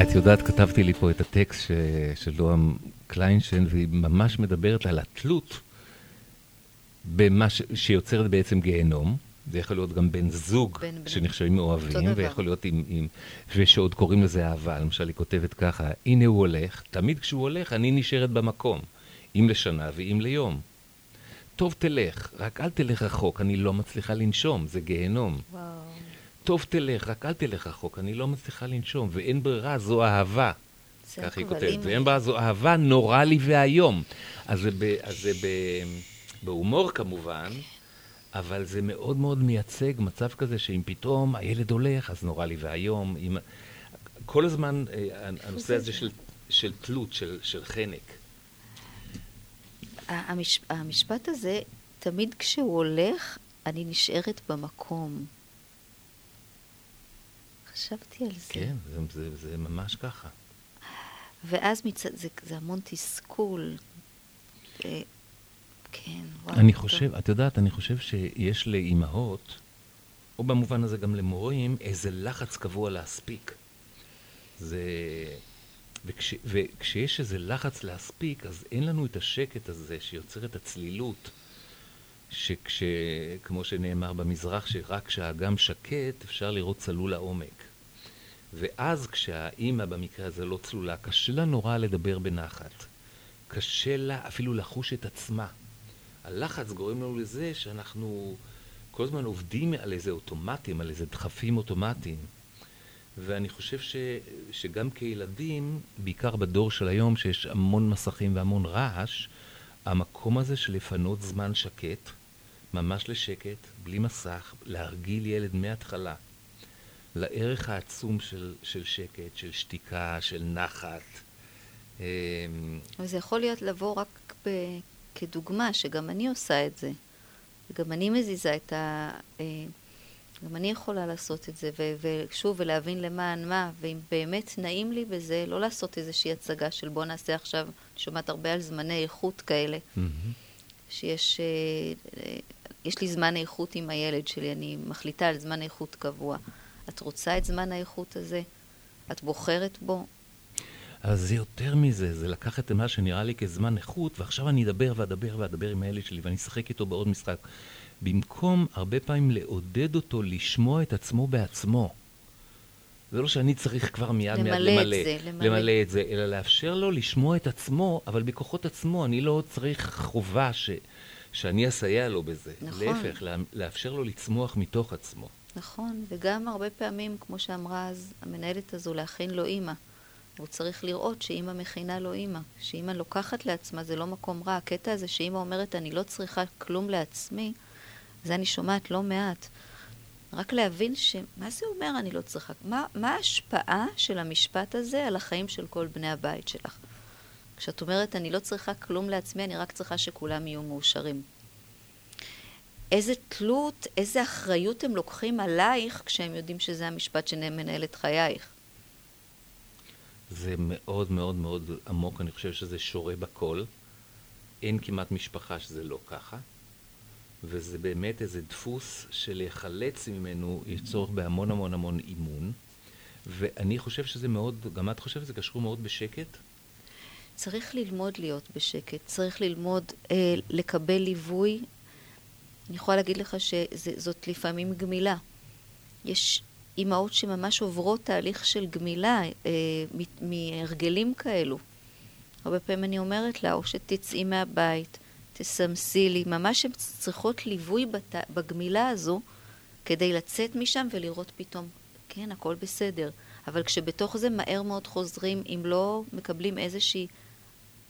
Speaker 3: את יודעת, כתבתי לי פה את הטקסט ש... של נועם קליינשטיין, והיא ממש מדברת על התלות במה ש... שיוצרת בעצם גיהנום. זה יכול להיות גם בן זוג
Speaker 4: בן-
Speaker 3: שנחשבים מאוהבים. ויכול להיות עם, עם... ושעוד קוראים לזה אהבה. למשל, היא כותבת ככה, הנה הוא הולך, תמיד כשהוא הולך, אני נשארת במקום, אם לשנה ואם ליום. טוב תלך, רק אל תלך רחוק, אני לא מצליחה לנשום, זה גיהנום.
Speaker 4: וואו.
Speaker 3: טוב תלך, רק אל תלך רחוק, אני לא מצליחה לנשום, ואין ברירה, זו אהבה. כך היא כותבת, ואין ברירה, זו אהבה נורא לי ואיום. אז זה, ב, אז זה ב, בהומור כמובן, אבל זה מאוד מאוד מייצג מצב כזה שאם פתאום הילד הולך, אז נורא לי ואיום. אם... כל הזמן אה, הנושא הזה של, של תלות, של, של חנק.
Speaker 4: המש... המשפט הזה, תמיד כשהוא הולך, אני נשארת במקום. חשבתי על זה.
Speaker 3: כן, זה, זה, זה ממש ככה.
Speaker 4: ואז מצד, זה, זה המון תסכול. אה, כן, וואו.
Speaker 3: אני. חושב, את יודעת, אני חושב שיש לאימהות, או במובן הזה גם למורים, איזה לחץ קבוע להספיק. זה... וכש, וכשיש איזה לחץ להספיק, אז אין לנו את השקט הזה שיוצר את הצלילות. שכש... כמו שנאמר במזרח, שרק כשהאגם שקט אפשר לראות צלול לעומק. ואז כשהאימא במקרה הזה לא צלולה, קשה לה נורא לדבר בנחת. קשה לה אפילו לחוש את עצמה. הלחץ גורם לנו לזה שאנחנו כל הזמן עובדים על איזה אוטומטים, על איזה דחפים אוטומטיים. ואני חושב ש, שגם כילדים, בעיקר בדור של היום, שיש המון מסכים והמון רעש, המקום הזה של לפנות זמן שקט, ממש לשקט, בלי מסך, להרגיל ילד מההתחלה לערך העצום של, של שקט, של שתיקה, של נחת. אמ,
Speaker 4: אבל זה יכול להיות לבוא רק ב... כדוגמה, שגם אני עושה את זה. וגם אני מזיזה את ה... גם אני יכולה לעשות את זה, ושוב, ולהבין למען מה, ואם באמת נעים לי בזה, לא לעשות איזושהי הצגה של בוא נעשה עכשיו, אני שומעת הרבה על זמני איכות כאלה,
Speaker 3: מהמם.
Speaker 4: שיש אה, אה, יש לי זמן איכות עם הילד שלי, אני מחליטה על זמן איכות קבוע. את רוצה את זמן האיכות הזה? את בוחרת בו.
Speaker 3: אז זה יותר מזה, זה לקח את מה שנראה לי כזמן איכות, ועכשיו אני אדבר ואדבר ואדבר עם הילד שלי, ואני אשחק איתו בעוד משחק. במקום הרבה פעמים לעודד אותו לשמוע את עצמו בעצמו. זה לא שאני צריך כבר מיד מיד
Speaker 4: למלא את
Speaker 3: למלא,
Speaker 4: זה, למלא.
Speaker 3: למלא את זה, אלא לאפשר לו לשמוע את עצמו, אבל בכוחות עצמו. אני לא צריך חובה ש, שאני אסייע לו בזה.
Speaker 4: נכון.
Speaker 3: להפך, לה, לאפשר לו לצמוח מתוך עצמו.
Speaker 4: נכון, וגם הרבה פעמים, כמו שאמרה אז המנהלת הזו, להכין לו אימא. הוא צריך לראות שאימא מכינה לו אימא. שאימא לוקחת לעצמה, זה לא מקום רע. הקטע הזה שאימא אומרת, אני לא צריכה כלום לעצמי, זה אני שומעת לא מעט. רק להבין ש... מה זה אומר אני לא צריכה? מה, מה ההשפעה של המשפט הזה על החיים של כל בני הבית שלך? כשאת אומרת, אני לא צריכה כלום לעצמי, אני רק צריכה שכולם יהיו מאושרים. איזה תלות, איזה אחריות הם לוקחים עלייך כשהם יודעים שזה המשפט שמנהל את חייך.
Speaker 3: זה מאוד מאוד מאוד עמוק, אני חושב שזה שורה בכל. אין כמעט משפחה שזה לא ככה. וזה באמת איזה דפוס שלהיחלץ ממנו יש צורך בהמון המון המון אימון. ואני חושב שזה מאוד, גם את חושבת שזה קשור מאוד בשקט?
Speaker 4: צריך ללמוד להיות בשקט, צריך ללמוד אה, לקבל ליווי. אני יכולה להגיד לך שזאת לפעמים גמילה. יש אימהות שממש עוברות תהליך של גמילה אה, מהרגלים כאלו. הרבה פעמים אני אומרת לה, או שתצאי מהבית, תסמסי לי, ממש הן צריכות ליווי בת... בגמילה הזו כדי לצאת משם ולראות פתאום, כן, הכל בסדר. אבל כשבתוך זה מהר מאוד חוזרים, אם לא מקבלים איזושהי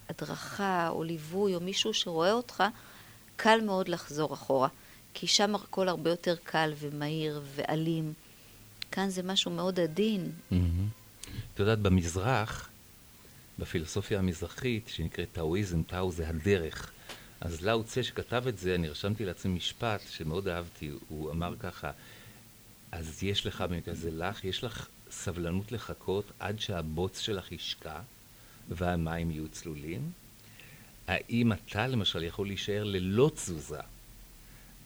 Speaker 4: הדרכה או ליווי או מישהו שרואה אותך, קל מאוד לחזור אחורה. כי שם הכל הרבה יותר קל ומהיר ואלים. כאן זה משהו מאוד עדין.
Speaker 3: את יודעת, במזרח, בפילוסופיה המזרחית, שנקראת טאואיזם, טאו זה הדרך. אז לאו צה שכתב את זה, אני רשמתי לעצמי משפט שמאוד אהבתי, הוא אמר ככה, אז יש לך, במקרה זה לך, יש לך סבלנות לחכות עד שהבוץ שלך ישקע והמים יהיו צלולים? האם אתה למשל יכול להישאר ללא תזוזה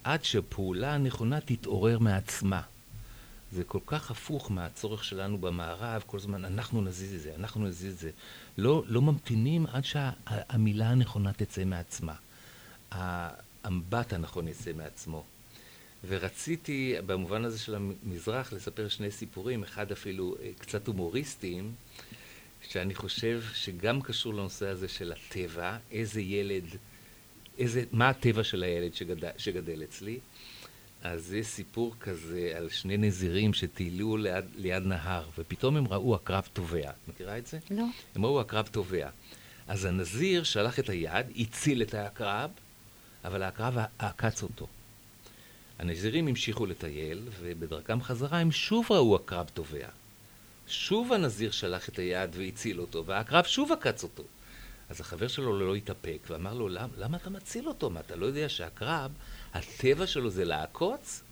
Speaker 3: עד שהפעולה הנכונה תתעורר מעצמה? זה כל כך הפוך מהצורך שלנו במערב, כל הזמן אנחנו נזיז את זה, אנחנו נזיז את זה. לא, לא ממתינים עד שהמילה הנכונה תצא מעצמה. האמבט הנכון יצא מעצמו. ורציתי, במובן הזה של המזרח, לספר שני סיפורים, אחד אפילו אה, קצת הומוריסטיים, שאני חושב שגם קשור לנושא הזה של הטבע, איזה ילד, איזה, מה הטבע של הילד שגדל, שגדל אצלי. אז יש סיפור כזה על שני נזירים שטיילו ליד, ליד נהר, ופתאום הם ראו עקרב טובע. את מכירה את זה?
Speaker 4: לא.
Speaker 3: הם ראו עקרב טובע. אז הנזיר שלח את היד, הציל את העקרב, אבל העקרב עקץ אותו. הנזירים המשיכו לטייל, ובדרכם חזרה הם שוב ראו עקרב טובע. שוב הנזיר שלח את היד והציל אותו, והעקרב שוב עקץ אותו. אז החבר שלו לא התאפק ואמר לו, למה, למה אתה מציל אותו? מה, אתה לא יודע שהעקרב, הטבע שלו זה לעקוץ?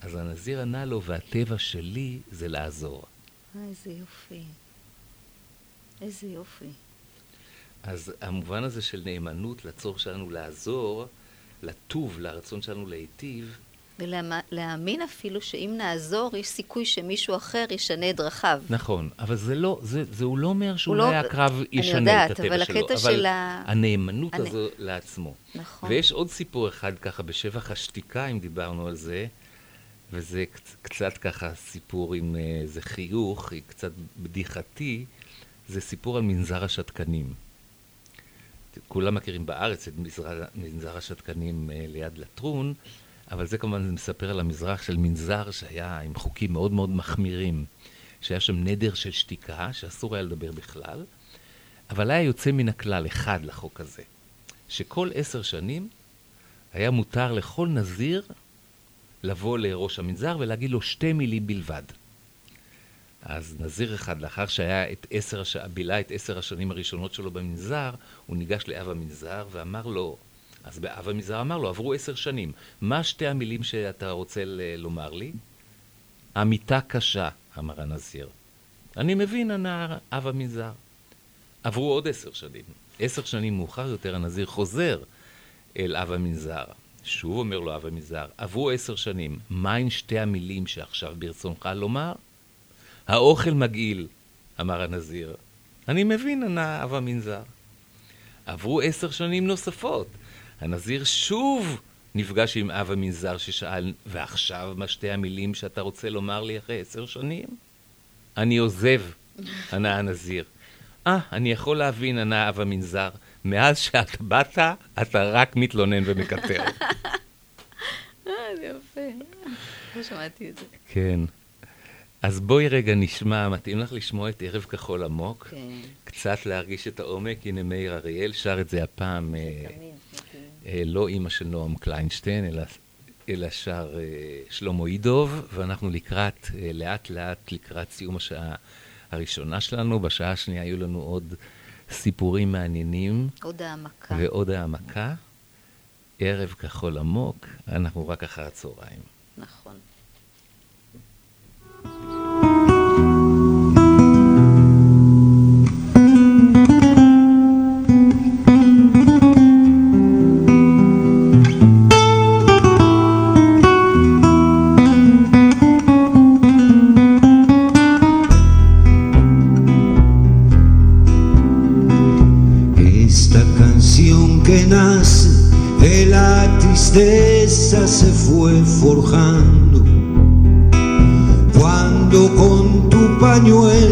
Speaker 3: אז הנזיר ענה לו, והטבע שלי זה לעזור.
Speaker 4: איזה יופי. איזה יופי.
Speaker 3: אז המובן הזה של נאמנות לצורך שלנו לעזור, לטוב, לרצון שלנו להיטיב,
Speaker 4: ולהאמין אפילו שאם נעזור, יש סיכוי שמישהו אחר ישנה את דרכיו.
Speaker 3: נכון, אבל זה לא, זה, זה הוא לא אומר שאולי
Speaker 4: לא-
Speaker 3: הקרב ישנה
Speaker 4: יודעת,
Speaker 3: את הטבע
Speaker 4: אבל
Speaker 3: שלו, אבל
Speaker 4: של ה-
Speaker 3: הנאמנות
Speaker 4: הנ-
Speaker 3: הזו לעצמו.
Speaker 4: נכון.
Speaker 3: ויש עוד סיפור אחד ככה בשבח השתיקה, אם דיברנו על זה, וזה קצ- קצת ככה סיפור עם אה, איזה חיוך, קצת בדיחתי, זה סיפור על מנזר השתקנים. כולם מכירים בארץ את מנזר, מנזר השתקנים אה, ליד לטרון, אבל זה כמובן מספר על המזרח של מנזר שהיה עם חוקים מאוד מאוד מחמירים, שהיה שם נדר של שתיקה, שאסור היה לדבר בכלל, אבל היה יוצא מן הכלל אחד לחוק הזה, שכל עשר שנים היה מותר לכל נזיר לבוא לראש המנזר ולהגיד לו שתי מילים בלבד. אז נזיר אחד, לאחר שהיה את עשר, הש... בילה את עשר השנים הראשונות שלו במנזר, הוא ניגש לאב המנזר ואמר לו, אז באב המנזר אמר לו, עברו עשר שנים, מה שתי המילים שאתה רוצה ל- לומר לי? המיטה קשה, אמר הנזיר. אני מבין, ענה אב המנזר. עברו עוד עשר שנים. עשר שנים מאוחר יותר הנזיר חוזר אל אב המנזר. שוב אומר לו אב המנזר, עברו עשר שנים, מהן שתי המילים שעכשיו ברצונך לומר? האוכל מגעיל, אמר הנזיר. אני מבין, ענה אב המנזר. עברו עשר שנים נוספות. הנזיר שוב נפגש עם אב המנזר ששאל, ועכשיו מה שתי המילים שאתה רוצה לומר לי אחרי עשר שנים? אני עוזב, ענה הנזיר. אה, ah, אני יכול להבין, ענה אב המנזר. מאז שאתה באת, אתה רק מתלונן ומקטר. [LAUGHS]
Speaker 4: אה, יפה. לא שמעתי את זה.
Speaker 3: כן. אז בואי רגע נשמע, מתאים לך לשמוע את ערב כחול עמוק?
Speaker 4: כן.
Speaker 3: קצת להרגיש את העומק, הנה מאיר אריאל שר את זה הפעם, אה, אה, לא אימא של נועם קליינשטיין, אלא, אלא שר אה, שלמה אידוב, ואנחנו לקראת, אה, לאט לאט לקראת סיום השעה הראשונה שלנו, בשעה השנייה היו לנו עוד סיפורים מעניינים.
Speaker 4: עוד העמקה.
Speaker 3: ועוד העמקה. ערב כחול עמוק, אנחנו רק אחר הצהריים.
Speaker 4: נכון.
Speaker 9: Esta canción que nace de la tristeza se fue forjando. Pañuelo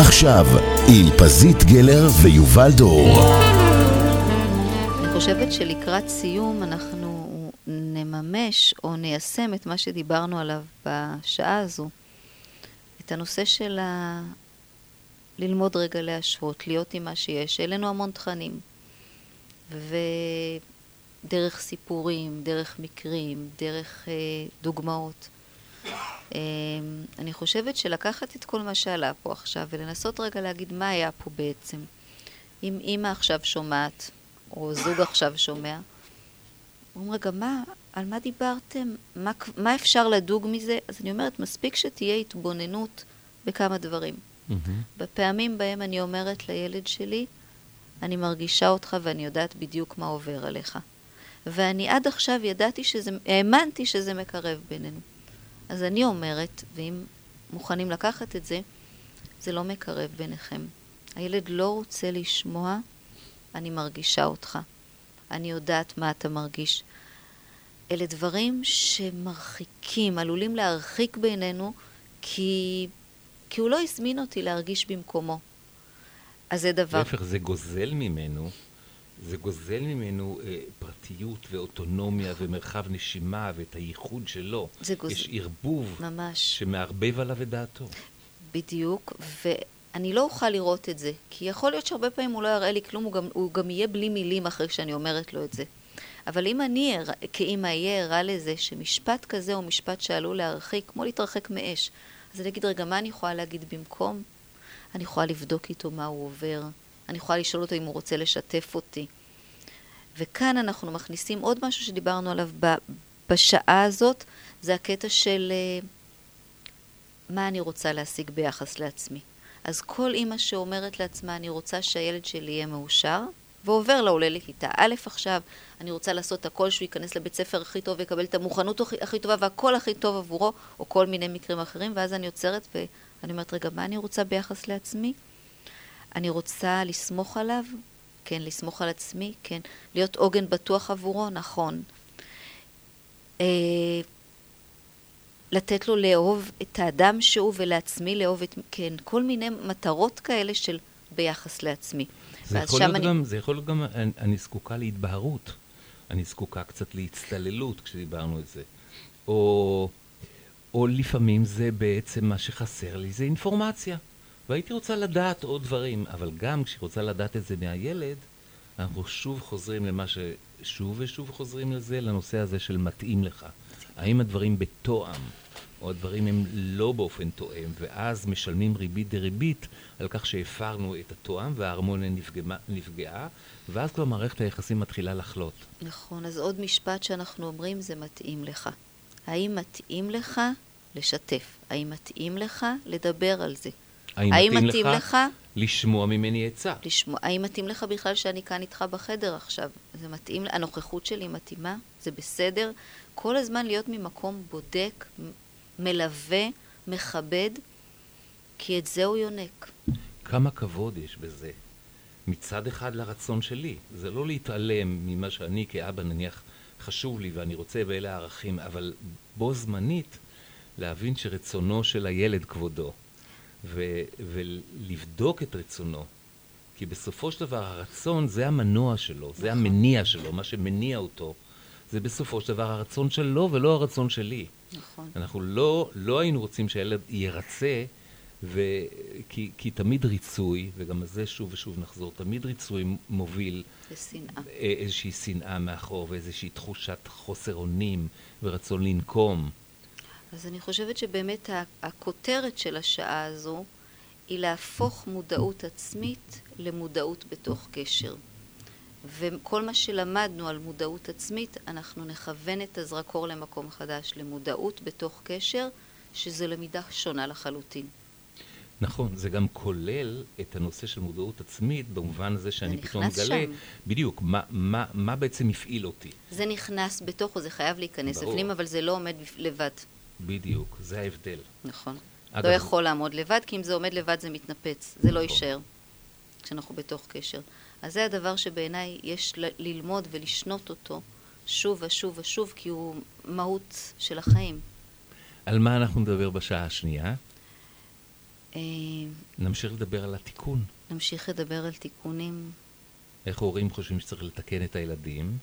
Speaker 2: עכשיו, עם פזית גלר ויובל דור.
Speaker 4: אני חושבת שלקראת סיום אנחנו נממש או ניישם את מה שדיברנו עליו בשעה הזו, את הנושא של ה... ללמוד רגע להשוות, להיות עם מה שיש. העלינו המון תכנים. ודרך סיפורים, דרך מקרים, דרך אה, דוגמאות. אה, אני חושבת שלקחת את כל מה שעלה פה עכשיו ולנסות רגע להגיד מה היה פה בעצם. אם אימא עכשיו שומעת, או זוג עכשיו שומע, אומרים, רגע, מה, על מה דיברתם? מה, מה אפשר לדוג מזה? אז אני אומרת, מספיק שתהיה התבוננות בכמה דברים. Mm-hmm. בפעמים בהם אני אומרת לילד שלי, אני מרגישה אותך ואני יודעת בדיוק מה עובר עליך. ואני עד עכשיו ידעתי שזה, האמנתי שזה מקרב בינינו. אז אני אומרת, ואם מוכנים לקחת את זה, זה לא מקרב ביניכם. הילד לא רוצה לשמוע, אני מרגישה אותך. אני יודעת מה אתה מרגיש. אלה דברים שמרחיקים, עלולים להרחיק בינינו, כי, כי הוא לא הזמין אותי להרגיש במקומו. אז זה דבר...
Speaker 3: להפך, זה גוזל ממנו, זה גוזל ממנו אה, פרטיות ואוטונומיה ומרחב נשימה ואת הייחוד שלו.
Speaker 4: זה גוזל.
Speaker 3: יש ערבוב
Speaker 4: ממש.
Speaker 3: שמערבב עליו את דעתו.
Speaker 4: בדיוק, ואני לא אוכל לראות את זה, כי יכול להיות שהרבה פעמים הוא לא יראה לי כלום, הוא גם, הוא גם יהיה בלי מילים אחרי שאני אומרת לו את זה. אבל אם אני כאימא אהיה ערה לזה שמשפט כזה הוא משפט שעלול להרחיק, כמו להתרחק מאש, אז אני אגיד, רגע, מה אני יכולה להגיד במקום? אני יכולה לבדוק איתו מה הוא עובר, אני יכולה לשאול אותו אם הוא רוצה לשתף אותי. וכאן אנחנו מכניסים עוד משהו שדיברנו עליו בשעה הזאת, זה הקטע של אה, מה אני רוצה להשיג ביחס לעצמי. אז כל אימא שאומרת לעצמה, אני רוצה שהילד שלי יהיה מאושר, ועובר לה, עולה לכיתה א' עכשיו, אני רוצה לעשות הכל שהוא ייכנס לבית ספר הכי טוב ויקבל את המוכנות הכי, הכי טובה והכל הכי טוב עבורו, או כל מיני מקרים אחרים, ואז אני עוצרת ואני אומרת, רגע, מה אני רוצה ביחס לעצמי? אני רוצה לסמוך עליו? כן, לסמוך על עצמי? כן. להיות עוגן בטוח עבורו? נכון. אה, לתת לו לאהוב את האדם שהוא ולעצמי לאהוב את... כן, כל מיני מטרות כאלה של ביחס לעצמי.
Speaker 3: זה יכול, להיות אני... גם, זה יכול להיות גם, אני, אני זקוקה להתבהרות, אני זקוקה קצת להצטללות כשדיברנו את זה. או, או לפעמים זה בעצם מה שחסר לי, זה אינפורמציה. והייתי רוצה לדעת עוד דברים, אבל גם כשהיא רוצה לדעת את זה מהילד, אנחנו שוב חוזרים למה ש... שוב ושוב חוזרים לזה, לנושא הזה של מתאים לך. האם הדברים בתואם, או הדברים הם לא באופן תואם, ואז משלמים ריבית דריבית על כך שהפרנו את התואם וההרמוניה נפגעה, נפגעה, ואז כבר מערכת היחסים מתחילה לחלות.
Speaker 4: נכון, אז עוד משפט שאנחנו אומרים זה מתאים לך. האם מתאים לך לשתף? האם מתאים לך לדבר על זה?
Speaker 3: האם, האם מתאים, מתאים לך, לך לשמוע ממני עצה?
Speaker 4: לשמוע, האם מתאים לך בכלל שאני כאן איתך בחדר עכשיו? זה מתאים, הנוכחות שלי מתאימה? זה בסדר? כל הזמן להיות ממקום בודק, מלווה, מכבד, כי את זה הוא יונק.
Speaker 3: כמה כבוד יש בזה. מצד אחד לרצון שלי, זה לא להתעלם ממה שאני כאבא נניח חשוב לי ואני רוצה ואלה הערכים, אבל בו זמנית להבין שרצונו של הילד כבודו. ו- ולבדוק את רצונו. כי בסופו של דבר הרצון זה המנוע שלו, זה נכון. המניע שלו, מה שמניע אותו. זה בסופו של דבר הרצון שלו ולא הרצון שלי.
Speaker 4: נכון.
Speaker 3: אנחנו לא, לא היינו רוצים שהילד ירצה, ו... כי, כי תמיד ריצוי, וגם על זה שוב ושוב נחזור, תמיד ריצוי מוביל...
Speaker 4: לשנאה.
Speaker 3: איזושהי שנאה מאחור ואיזושהי תחושת חוסר אונים ורצון לנקום.
Speaker 4: אז אני חושבת שבאמת הכותרת של השעה הזו היא להפוך מודעות עצמית למודעות בתוך קשר. וכל מה שלמדנו על מודעות עצמית, אנחנו נכוון את הזרקור למקום חדש, למודעות בתוך קשר, שזו למידה שונה לחלוטין.
Speaker 3: נכון, זה גם כולל את הנושא של מודעות עצמית, במובן הזה שאני פתאום מגלה, שם. בדיוק, מה, מה, מה בעצם הפעיל אותי.
Speaker 4: זה נכנס בתוכו, זה חייב להיכנס בפנים, אבל זה לא עומד לבד.
Speaker 3: בדיוק, זה ההבדל.
Speaker 4: נכון. אגב, לא יכול לעמוד לבד, כי אם זה עומד לבד זה מתנפץ, זה לא נכון. לא יישאר כשאנחנו בתוך קשר. אז זה הדבר שבעיניי יש ללמוד ולשנות אותו שוב ושוב ושוב, כי הוא מהות של החיים.
Speaker 3: על מה אנחנו נדבר בשעה השנייה?
Speaker 4: אה,
Speaker 3: נמשיך לדבר על התיקון.
Speaker 4: נמשיך לדבר על תיקונים.
Speaker 3: איך הורים חושבים שצריך לתקן את הילדים,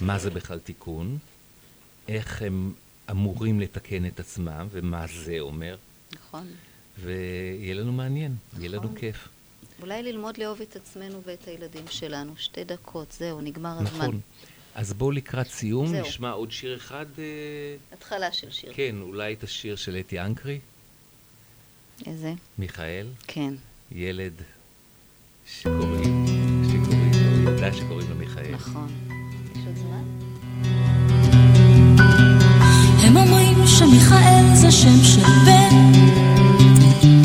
Speaker 3: מה זה בכלל תיקון, איך הם אמורים לתקן את עצמם ומה זה אומר,
Speaker 4: נכון.
Speaker 3: ויהיה לנו מעניין, יהיה לנו
Speaker 4: נכון.
Speaker 3: כיף.
Speaker 4: אולי ללמוד לאהוב את עצמנו ואת הילדים שלנו. שתי דקות, זהו, נגמר הזמן.
Speaker 3: נכון. אז בואו לקראת סיום,
Speaker 4: זהו.
Speaker 3: נשמע עוד שיר אחד. אה,
Speaker 4: התחלה של שיר.
Speaker 3: כן, אולי את השיר של אתי אנקרי,
Speaker 4: איזה?
Speaker 3: מיכאל,
Speaker 4: כן,
Speaker 3: ילד שקוראים, שקוראים לו, ילדה שקוראים לו מיכאל.
Speaker 4: נכון.
Speaker 8: הם אומרים שמיכאל זה שם של בן,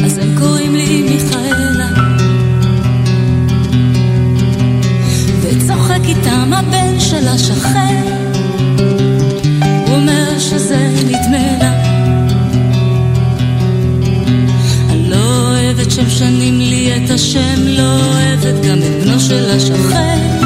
Speaker 8: אז הם קוראים לי מיכאלה. וצוחק איתם הבן של השכן, הוא אומר שזה נדמה לה. אני לא אוהבת שמשנים לי את השם, לא אוהבת גם את בנו של השכן.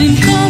Speaker 8: been coming.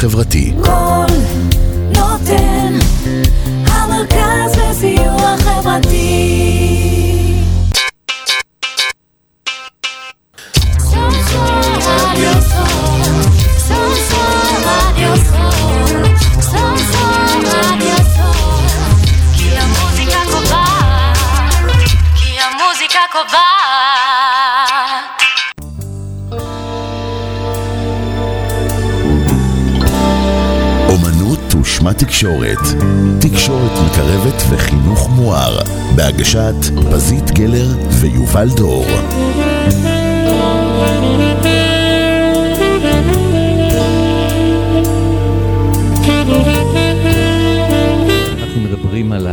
Speaker 2: חברתי.
Speaker 8: כל נותן, המרכז לסיוע חברתי.
Speaker 2: ושמה תקשורת. תקשורת מקרבת וחינוך מואר. בהגשת פזית גלר ויובל דור.
Speaker 3: אנחנו מדברים על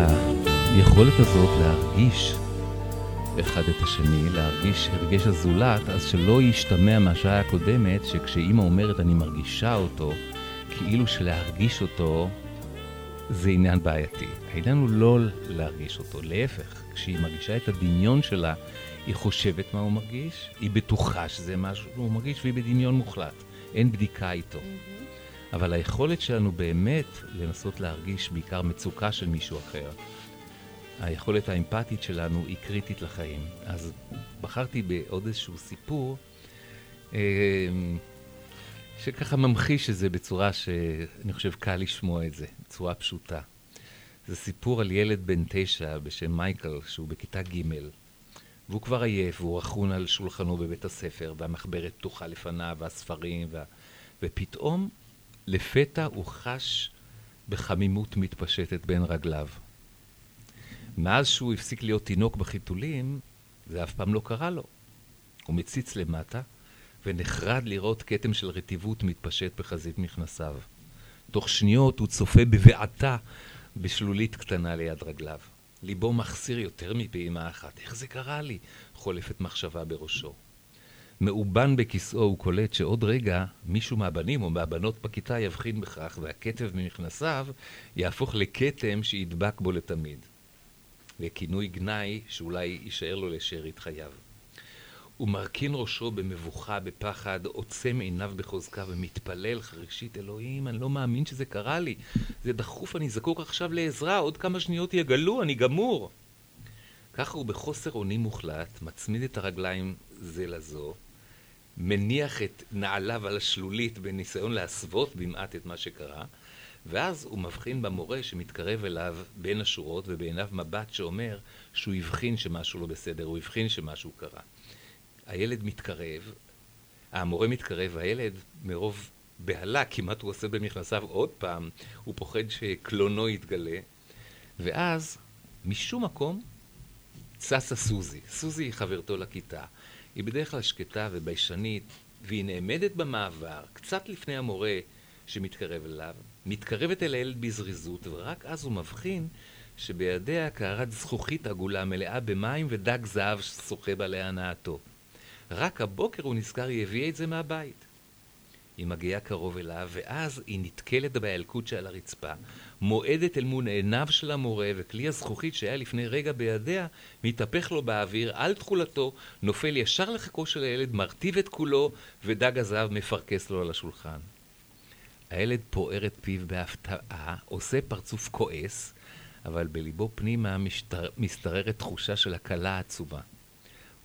Speaker 3: היכולת הזאת להרגיש אחד את השני, להרגיש הרגש הזולת, אז שלא ישתמע מהשעה הקודמת, שכשאימא אומרת אני מרגישה אותו, כאילו שלהרגיש אותו זה עניין בעייתי. העניין הוא לא להרגיש אותו, להפך, כשהיא מרגישה את הדמיון שלה, היא חושבת מה הוא מרגיש, היא בטוחה שזה מה שהוא מרגיש, והיא בדמיון מוחלט. אין בדיקה איתו. Mm-hmm. אבל היכולת שלנו באמת לנסות להרגיש בעיקר מצוקה של מישהו אחר, היכולת האמפתית שלנו היא קריטית לחיים. אז בחרתי בעוד איזשהו סיפור, אה, שככה ממחיש את זה בצורה שאני חושב קל לשמוע את זה, בצורה פשוטה. זה סיפור על ילד בן תשע בשם מייקל, שהוא בכיתה ג', והוא כבר עייף, והוא רכון על שולחנו בבית הספר, והמחברת פתוחה לפניו, והספרים, וה... ופתאום, לפתע הוא חש בחמימות מתפשטת בין רגליו. מאז שהוא הפסיק להיות תינוק בחיתולים, זה אף פעם לא קרה לו. הוא מציץ למטה, ונחרד לראות כתם של רטיבות מתפשט בחזית מכנסיו. תוך שניות הוא צופה בבעתה בשלולית קטנה ליד רגליו. ליבו מחסיר יותר מפעימה אחת. איך זה קרה לי? חולפת מחשבה בראשו. מאובן בכיסאו הוא קולט שעוד רגע מישהו מהבנים או מהבנות בכיתה יבחין בכך והכתב ממכנסיו יהפוך לכתם שידבק בו לתמיד. וכינוי גנאי שאולי יישאר לו לשארית חייו. הוא מרכין ראשו במבוכה, בפחד, עוצם עיניו בחוזקה ומתפלל חרישית, אלוהים, אני לא מאמין שזה קרה לי. זה דחוף, אני זקוק עכשיו לעזרה, עוד כמה שניות יגלו, אני גמור. ככה הוא בחוסר אונים מוחלט, מצמיד את הרגליים זה לזו, מניח את נעליו על השלולית בניסיון להסוות במעט את מה שקרה, ואז הוא מבחין במורה שמתקרב אליו בין השורות ובעיניו מבט שאומר שהוא הבחין שמשהו לא בסדר, הוא הבחין שמשהו קרה. הילד מתקרב, המורה מתקרב, והילד מרוב בהלה, כמעט הוא עושה במכנסיו עוד פעם, הוא פוחד שקלונו יתגלה, ואז משום מקום צצה סוזי. סוזי היא חברתו לכיתה. היא בדרך כלל שקטה וביישנית, והיא נעמדת במעבר, קצת לפני המורה שמתקרב אליו, מתקרבת אל הילד בזריזות, ורק אז הוא מבחין שבידיה קערת זכוכית עגולה מלאה במים ודג זהב שוחה בה להנאתו. רק הבוקר הוא נזכר, היא הביאה את זה מהבית. היא מגיעה קרוב אליו, ואז היא נתקלת בילקוט שעל הרצפה, מועדת אל מול עיניו של המורה, וכלי הזכוכית שהיה לפני רגע בידיה, מתהפך לו באוויר, על תכולתו, נופל ישר לחכו של הילד, מרטיב את כולו, ודג הזהב מפרכס לו על השולחן. הילד פוער את פיו בהפתעה, עושה פרצוף כועס, אבל בליבו פנימה משתר... משתררת תחושה של הקלה עצומה.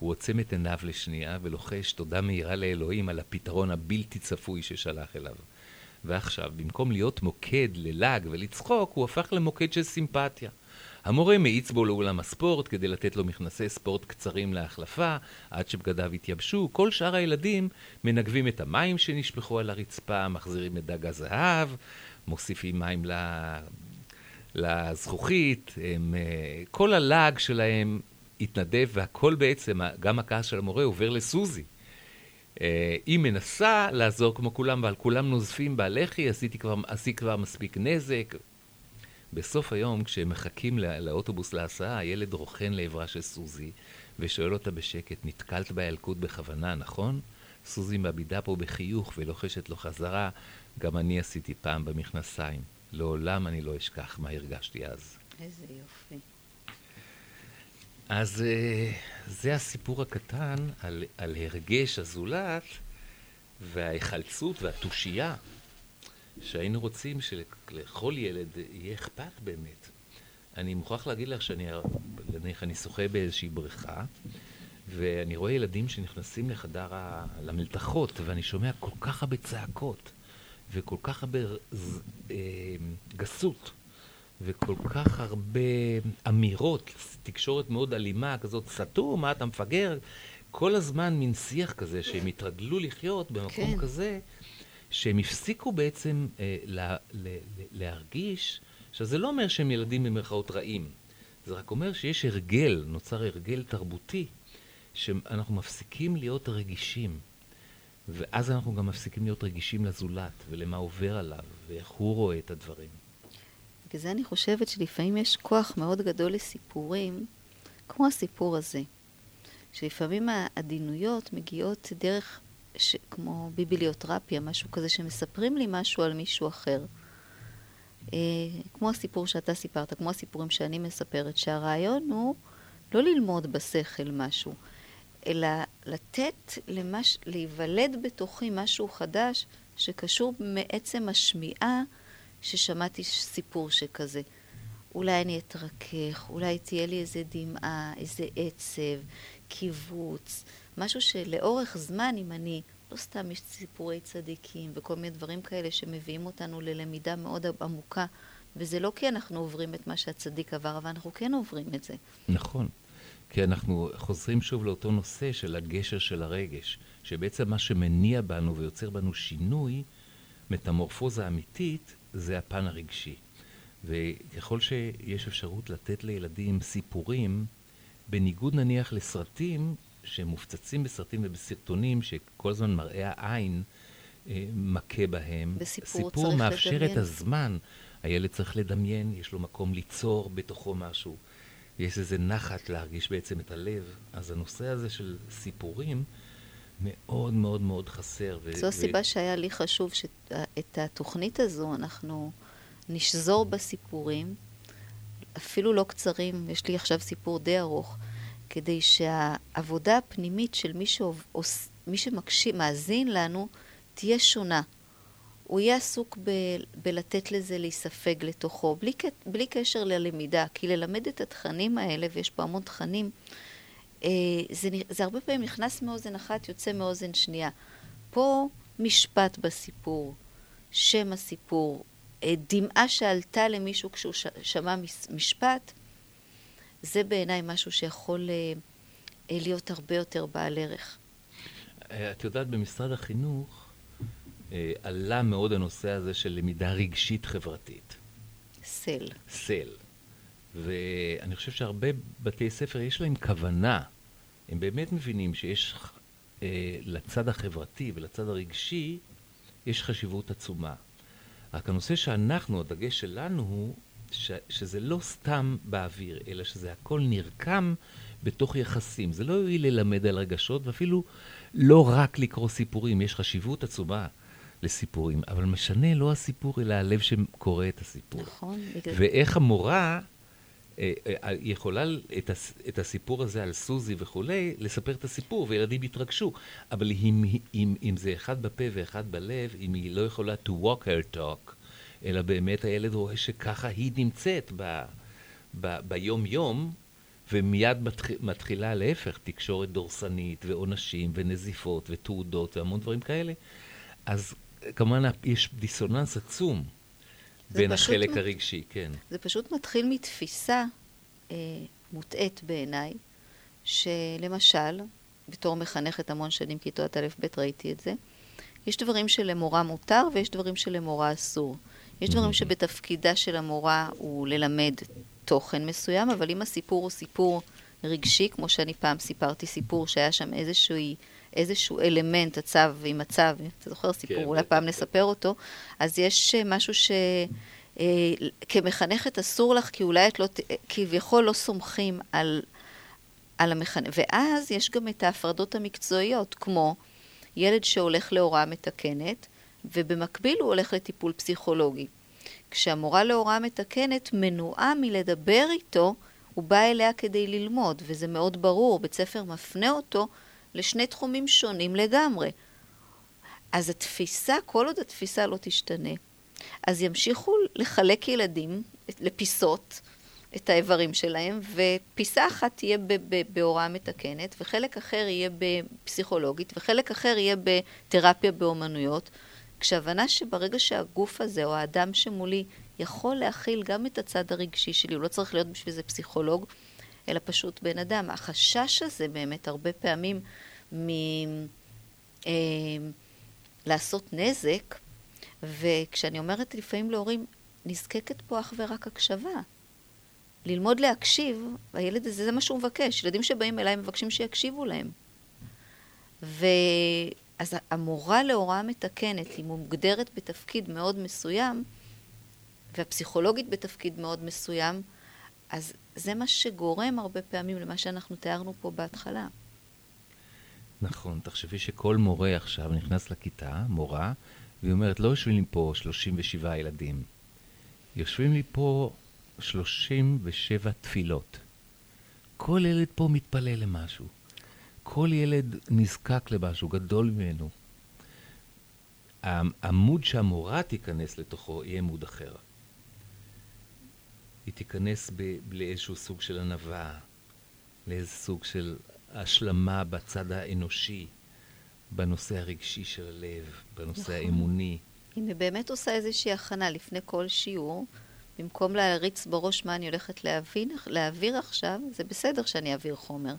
Speaker 3: הוא עוצם את עיניו לשנייה ולוחש תודה מהירה לאלוהים על הפתרון הבלתי צפוי ששלח אליו. ועכשיו, במקום להיות מוקד ללעג ולצחוק, הוא הפך למוקד של סימפתיה. המורה מאיץ בו לאולם הספורט כדי לתת לו מכנסי ספורט קצרים להחלפה, עד שבגדיו התייבשו. כל שאר הילדים מנגבים את המים שנשפכו על הרצפה, מחזירים את דג הזהב, מוסיפים מים לזכוכית, הם, אה, כל הלעג שלהם התנדב, והכל בעצם, גם הכעס של המורה עובר לסוזי. אה, היא מנסה לעזור כמו כולם, ועל כולם נוזפים בלחי, עשיתי כבר, עשי כבר מספיק נזק. בסוף היום, כשהם מחכים לא, לאוטובוס להסעה, הילד רוכן לעברה של סוזי, ושואל אותה בשקט, נתקלת בילקוט בכוונה, נכון? סוזי מבידה פה בחיוך ולוחשת לו חזרה, גם אני עשיתי פעם במכנסיים. לעולם אני לא אשכח מה הרגשתי אז.
Speaker 4: איזה יופי.
Speaker 3: אז אה, זה הסיפור הקטן על, על הרגש הזולת וההיחלצות והתושייה שהיינו רוצים שלכל ילד יהיה אכפת באמת. אני מוכרח להגיד לך שאני, נניח, אני שוחה באיזושהי בריכה, ואני רואה ילדים שנכנסים לחדר ה... למלתחות, ואני שומע כל כך הרבה צעקות, וכל כך הרבה אה, גסות. וכל כך הרבה אמירות, תקשורת מאוד אלימה כזאת, סתום, מה אתה מפגר? כל הזמן מין שיח כזה שהם התרגלו לחיות במקום כן. כזה, שהם הפסיקו בעצם אה, לה, לה, להרגיש, עכשיו זה לא אומר שהם ילדים במרכאות רעים, זה רק אומר שיש הרגל, נוצר הרגל תרבותי, שאנחנו מפסיקים להיות רגישים. ואז אנחנו גם מפסיקים להיות רגישים לזולת ולמה עובר עליו ואיך הוא רואה את הדברים.
Speaker 4: בגלל זה אני חושבת שלפעמים יש כוח מאוד גדול לסיפורים, כמו הסיפור הזה. שלפעמים העדינויות מגיעות דרך, ש... כמו ביבליותרפיה, משהו כזה, שמספרים לי משהו על מישהו אחר. אה, כמו הסיפור שאתה סיפרת, כמו הסיפורים שאני מספרת, שהרעיון הוא לא ללמוד בשכל משהו, אלא לתת למש... להיוולד בתוכי משהו חדש שקשור מעצם השמיעה ששמעתי סיפור שכזה. אולי אני אתרכך, אולי תהיה לי איזה דמעה, איזה עצב, קיבוץ, משהו שלאורך זמן, אם אני, לא סתם יש סיפורי צדיקים וכל מיני דברים כאלה שמביאים אותנו ללמידה מאוד עמוקה, וזה לא כי אנחנו עוברים את מה שהצדיק עבר, אבל אנחנו כן עוברים את זה.
Speaker 3: נכון. כי אנחנו חוזרים שוב לאותו נושא של הגשר של הרגש, שבעצם מה שמניע בנו ויוצר בנו שינוי, מטמורפוזה אמיתית, זה הפן הרגשי. וככל שיש אפשרות לתת לילדים סיפורים, בניגוד נניח לסרטים שמופצצים בסרטים ובסרטונים שכל הזמן מראה העין אה, מכה בהם.
Speaker 4: בסיפור
Speaker 3: סיפור מאפשר
Speaker 4: לדמיין.
Speaker 3: את הזמן. הילד צריך לדמיין, יש לו מקום ליצור בתוכו משהו. יש איזה נחת להרגיש בעצם את הלב. אז הנושא הזה של סיפורים מאוד מאוד מאוד חסר. ו-
Speaker 4: זו הסיבה שהיה לי חשוב שאת התוכנית הזו אנחנו נשזור בסיפורים, אפילו לא קצרים, יש לי עכשיו סיפור די ארוך, כדי שהעבודה הפנימית של מי, שעוש, מי שמקשיב, מאזין לנו, תהיה שונה. הוא יהיה עסוק ב, בלתת לזה להיספג לתוכו, בלי, בלי קשר ללמידה, כי ללמד את התכנים האלה, ויש פה המון תכנים, זה, נ- זה הרבה פעמים נכנס מאוזן אחת, יוצא מאוזן שנייה. פה משפט בסיפור, שם הסיפור, אה, דמעה שעלתה למישהו כשהוא ש- שמע משפט, זה בעיניי משהו שיכול אה, אה, להיות הרבה יותר בעל ערך.
Speaker 3: אה, את יודעת, במשרד החינוך אה, עלה מאוד הנושא הזה של למידה רגשית חברתית.
Speaker 4: סל.
Speaker 3: סל. ואני חושב שהרבה בתי ספר יש להם כוונה, הם באמת מבינים שיש אה, לצד החברתי ולצד הרגשי, יש חשיבות עצומה. רק הנושא שאנחנו, הדגש שלנו הוא ש, שזה לא סתם באוויר, אלא שזה הכל נרקם בתוך יחסים. זה לא יועיל ללמד על רגשות, ואפילו לא רק לקרוא סיפורים, יש חשיבות עצומה לסיפורים, אבל משנה לא הסיפור, אלא הלב שקורא את הסיפור.
Speaker 4: נכון. בגלל-
Speaker 3: ואיך המורה יכולה את, הס, את הסיפור הזה על סוזי וכולי, לספר את הסיפור, וילדים יתרגשו. אבל אם, אם, אם זה אחד בפה ואחד בלב, אם היא לא יכולה to walk her talk, אלא באמת הילד רואה שככה היא נמצאת ב, ב, ביום-יום, ומיד מתחיל, מתחילה להפך, תקשורת דורסנית, ועונשים, ונזיפות, ותעודות, והמון דברים כאלה, אז כמובן יש דיסוננס עצום בין החלק
Speaker 4: מ-
Speaker 3: הרגשי, כן.
Speaker 4: זה פשוט מתחיל מתפיסה אה, מוטעית בעיניי, שלמשל, בתור מחנכת המון שנים כיתות א' ב' ראיתי את זה, יש דברים שלמורה מותר ויש דברים שלמורה אסור. יש דברים שבתפקידה של המורה הוא ללמד תוכן מסוים, אבל אם הסיפור הוא סיפור רגשי, כמו שאני פעם סיפרתי סיפור שהיה שם איזשהו, איזשהו אלמנט, הצו עם הצו, אתה זוכר סיפור,
Speaker 3: כן,
Speaker 4: אולי. פעם נספר אותו, אז יש אה, משהו ש... אה, כמחנכת אסור לך, כי אולי את לא, ת- כביכול לא סומכים על, על המחנך. ואז יש גם את ההפרדות המקצועיות, כמו ילד שהולך להוראה מתקנת, ובמקביל הוא הולך לטיפול פסיכולוגי. כשהמורה להוראה מתקנת מנועה מלדבר איתו, הוא בא אליה כדי ללמוד, וזה מאוד ברור, בית ספר מפנה אותו לשני תחומים שונים לגמרי. אז התפיסה, כל עוד התפיסה לא תשתנה, אז ימשיכו לחלק ילדים לפיסות, את האיברים שלהם, ופיסה אחת תהיה בהוראה מתקנת, וחלק אחר יהיה בפסיכולוגית, וחלק אחר יהיה בתרפיה באומנויות, כשהבנה שברגע שהגוף הזה, או האדם שמולי, יכול להכיל גם את הצד הרגשי שלי, הוא לא צריך להיות בשביל זה פסיכולוג, אלא פשוט בן אדם. החשש הזה באמת הרבה פעמים מ... אה, לעשות נזק, וכשאני אומרת לפעמים להורים, נזקקת פה אך ורק הקשבה. ללמוד להקשיב, והילד הזה, זה מה שהוא מבקש. ילדים שבאים אליי מבקשים שיקשיבו להם. ואז המורה להוראה מתקנת, היא מוגדרת בתפקיד מאוד מסוים, והפסיכולוגית בתפקיד מאוד מסוים, אז זה מה שגורם הרבה פעמים למה שאנחנו תיארנו פה בהתחלה.
Speaker 3: נכון, תחשבי שכל מורה עכשיו נכנס לכיתה, מורה, והיא אומרת, לא יושבים לי פה 37 ילדים. יושבים לי פה 37 תפילות. כל ילד פה מתפלל למשהו. כל ילד נזקק למשהו גדול ממנו. העמוד שהמורה תיכנס לתוכו יהיה עמוד אחר. היא תיכנס ב- לאיזשהו סוג של ענווה, לאיזה סוג של השלמה בצד האנושי, בנושא הרגשי של הלב, בנושא
Speaker 4: נכון.
Speaker 3: האמוני.
Speaker 4: אם היא באמת עושה איזושהי הכנה לפני כל שיעור, במקום להריץ בראש מה אני הולכת להבין, להעביר עכשיו, זה בסדר שאני אעביר חומר.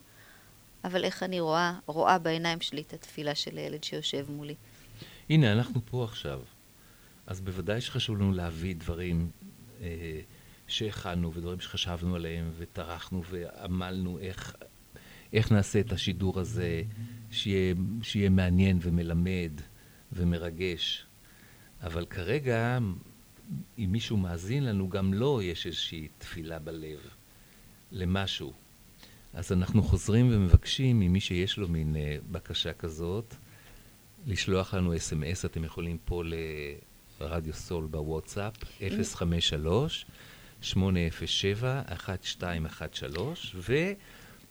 Speaker 4: אבל איך אני רואה, רואה בעיניים שלי את התפילה של הילד שיושב מולי.
Speaker 3: הנה, אנחנו פה עכשיו. אז בוודאי שחשוב לנו להביא דברים אה, שהכנו ודברים שחשבנו עליהם וטרחנו ועמלנו איך, איך נעשה את השידור הזה שיהיה, שיהיה מעניין ומלמד ומרגש. אבל כרגע, אם מישהו מאזין לנו, גם לו יש איזושהי תפילה בלב למשהו. אז אנחנו חוזרים ומבקשים ממי שיש לו מין אה, בקשה כזאת, לשלוח לנו אס.אם.אס, אתם יכולים פה לרדיו סול בוואטסאפ, 053-807-1213,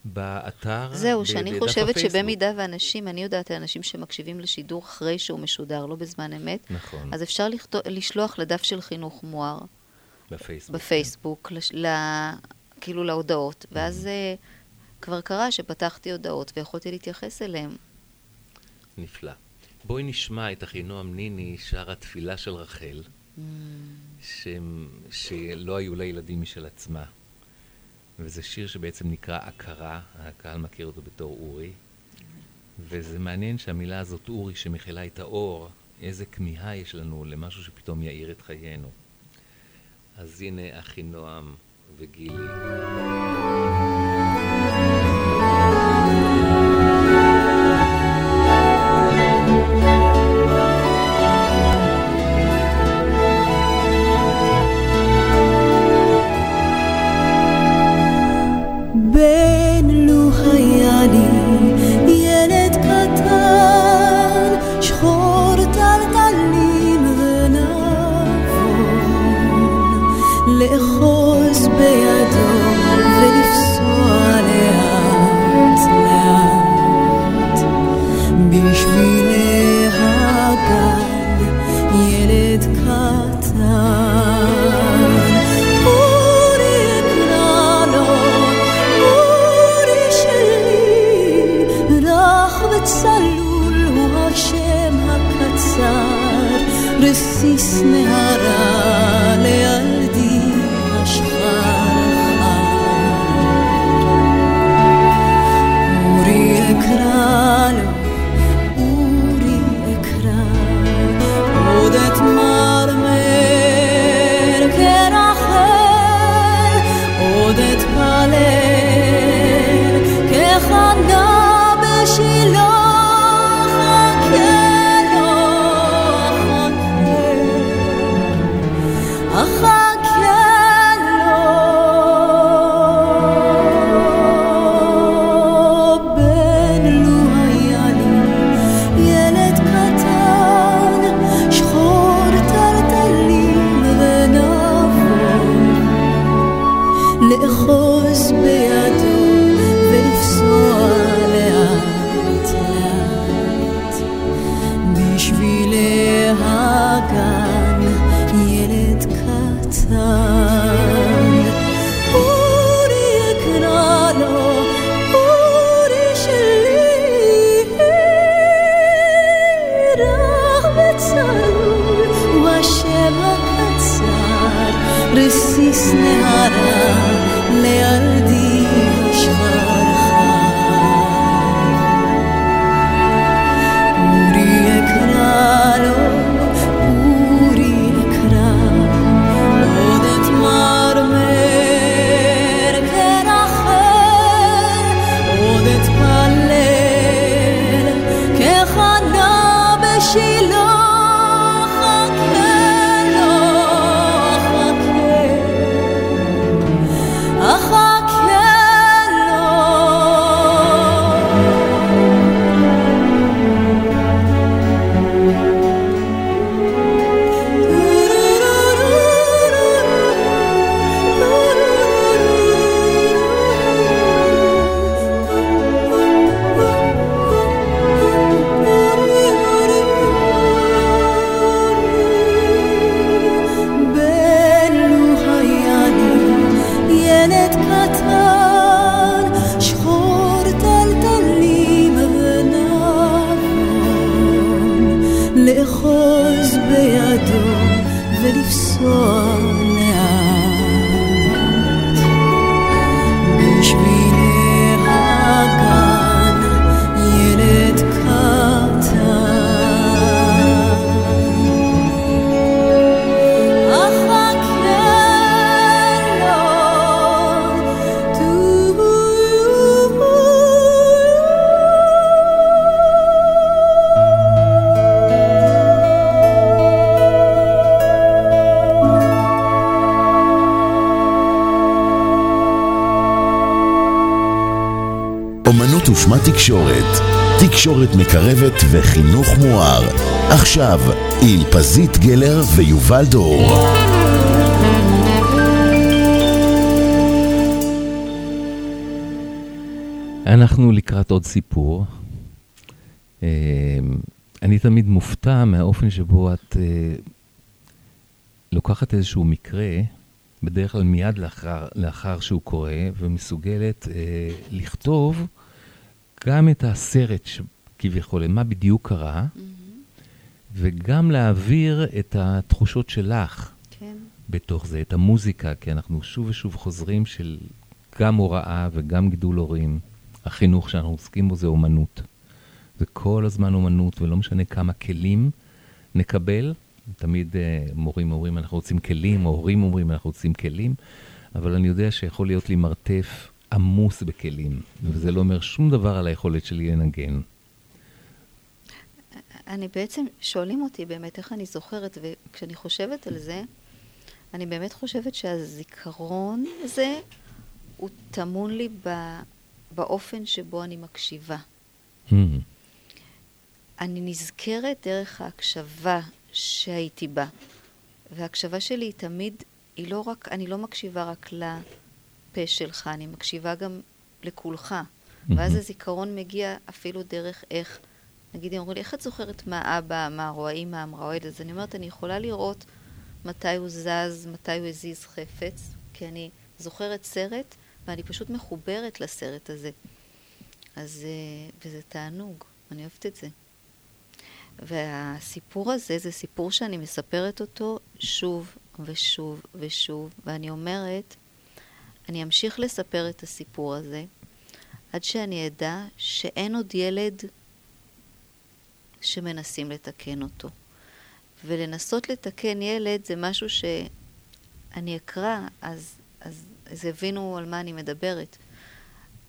Speaker 3: ובאתר...
Speaker 4: זהו, שאני חושבת. שבמידה ואנשים, אני יודעת על אנשים שמקשיבים לשידור אחרי שהוא משודר, לא בזמן אמת,
Speaker 3: נכון,
Speaker 4: אז אפשר לכתוב, לשלוח לדף של חינוך מואר
Speaker 3: בפייסבוק.
Speaker 4: בפייסבוק, לש, ל, כאילו להודעות,
Speaker 3: Mm-hmm.
Speaker 4: ואז uh, כבר קרה שפתחתי הודעות ויכולתי להתייחס אליהן.
Speaker 3: נפלא. בואי נשמע את אחינועם ניני שר התפילה של רחל, שהם, שלא היו לה ילדים משל עצמה. וזה שיר שבעצם נקרא הכרה, הקהל מכיר אותו בתור אורי. וזה מעניין שהמילה הזאת, אורי, שמכילה את האור, איזה כמיהה יש לנו למשהו שפתאום יאיר את חיינו. אז הנה אחינועם וגילי.
Speaker 10: בשבילי
Speaker 2: מקרבת וחינוך מואר. עכשיו, עם פזית גלר ויובל דור.
Speaker 3: אנחנו לקראת עוד סיפור. אה, אני תמיד מופתע מהאופן שבו את אה, לוקחת איזשהו מקרה, בדרך כלל מיד לאחר, לאחר שהוא קורה, ומסוגלת אה, לכתוב גם את הסרט כביכול, מה בדיוק קרה, mm-hmm. וגם להעביר את התחושות שלך כן. בתוך זה, את המוזיקה, כי אנחנו שוב ושוב חוזרים של גם הוראה וגם גידול הורים. החינוך שאנחנו עוסקים בו זה אומנות. זה כל הזמן אומנות, ולא משנה כמה כלים נקבל. תמיד uh, מורים אומרים, אנחנו רוצים כלים, או הורים אומרים, אנחנו רוצים כלים, אבל אני יודע שיכול להיות לי מרתף עמוס בכלים, וזה לא אומר שום דבר על היכולת שלי לנגן.
Speaker 4: אני בעצם, שואלים אותי באמת איך אני זוכרת, וכשאני חושבת על זה, אני באמת חושבת שהזיכרון הזה, הוא טמון לי ב, באופן שבו אני מקשיבה. Hmm. אני נזכרת דרך ההקשבה שהייתי בה. וההקשבה שלי היא תמיד, היא לא רק, אני לא מקשיבה רק ל... הפה שלך, אני מקשיבה גם לכולך. Mm-hmm. ואז הזיכרון מגיע אפילו דרך איך, נגיד, הם אומרים לי, איך את זוכרת מה אבא אמר, או האמא אמרה, או הילד? אז אני אומרת, אני יכולה לראות מתי הוא זז, מתי הוא הזיז חפץ, כי אני זוכרת סרט, ואני פשוט מחוברת לסרט הזה. אז, אה, וזה תענוג, אני אוהבת את זה. והסיפור הזה זה סיפור שאני מספרת אותו שוב ושוב ושוב, ואני אומרת, אני אמשיך לספר את הסיפור הזה עד שאני אדע שאין עוד ילד שמנסים לתקן אותו. ולנסות לתקן ילד זה משהו שאני אקרא, אז, אז, אז יבינו על מה אני מדברת.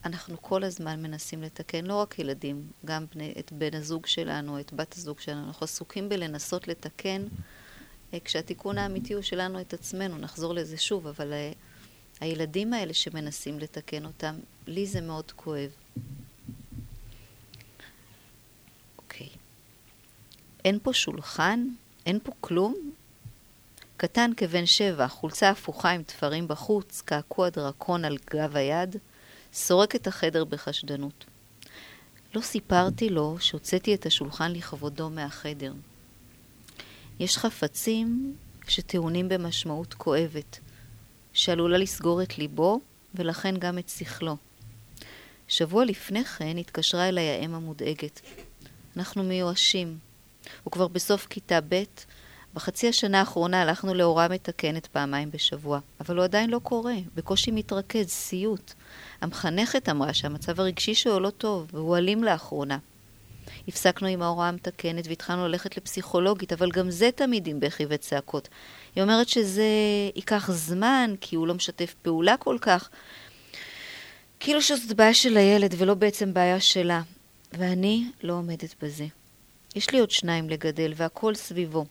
Speaker 4: אנחנו כל הזמן מנסים לתקן לא רק ילדים, גם בני, את בן הזוג שלנו, את בת הזוג שלנו. אנחנו עסוקים בלנסות לתקן, אה, כשהתיקון האמיתי הוא שלנו את עצמנו. נחזור לזה שוב, אבל אה, הילדים האלה שמנסים לתקן אותם, לי זה מאוד כואב. אוקיי. אין פה שולחן? אין פה כלום? קטן כבן שבע, חולצה הפוכה עם תפרים בחוץ, קעקוע דרקון על גב היד, סורק את החדר בחשדנות. לא סיפרתי לו שהוצאתי את השולחן לכבודו מהחדר. יש חפצים שטעונים במשמעות כואבת, שעלולה לסגור את ליבו ולכן גם את שכלו. שבוע לפני כן התקשרה אליי האם המודאגת. אנחנו מיואשים. הוא כבר בסוף כיתה ב', בחצי השנה האחרונה הלכנו להוראה מתקנת פעמיים בשבוע, אבל הוא עדיין לא קורא, בקושי מתרכז, סיוט. המחנכת אמרה שהמצב הרגשי שלו לא טוב, והוא אלים לאחרונה. הפסקנו עם ההוראה המתקנת והתחלנו ללכת לפסיכולוגית, אבל גם זה תמיד עם בכי וצעקות. היא אומרת שזה ייקח זמן, כי הוא לא משתף פעולה כל כך. כאילו שזאת בעיה של הילד ולא בעצם בעיה שלה. ואני לא עומדת בזה. יש לי עוד שניים לגדל והכל סביבו.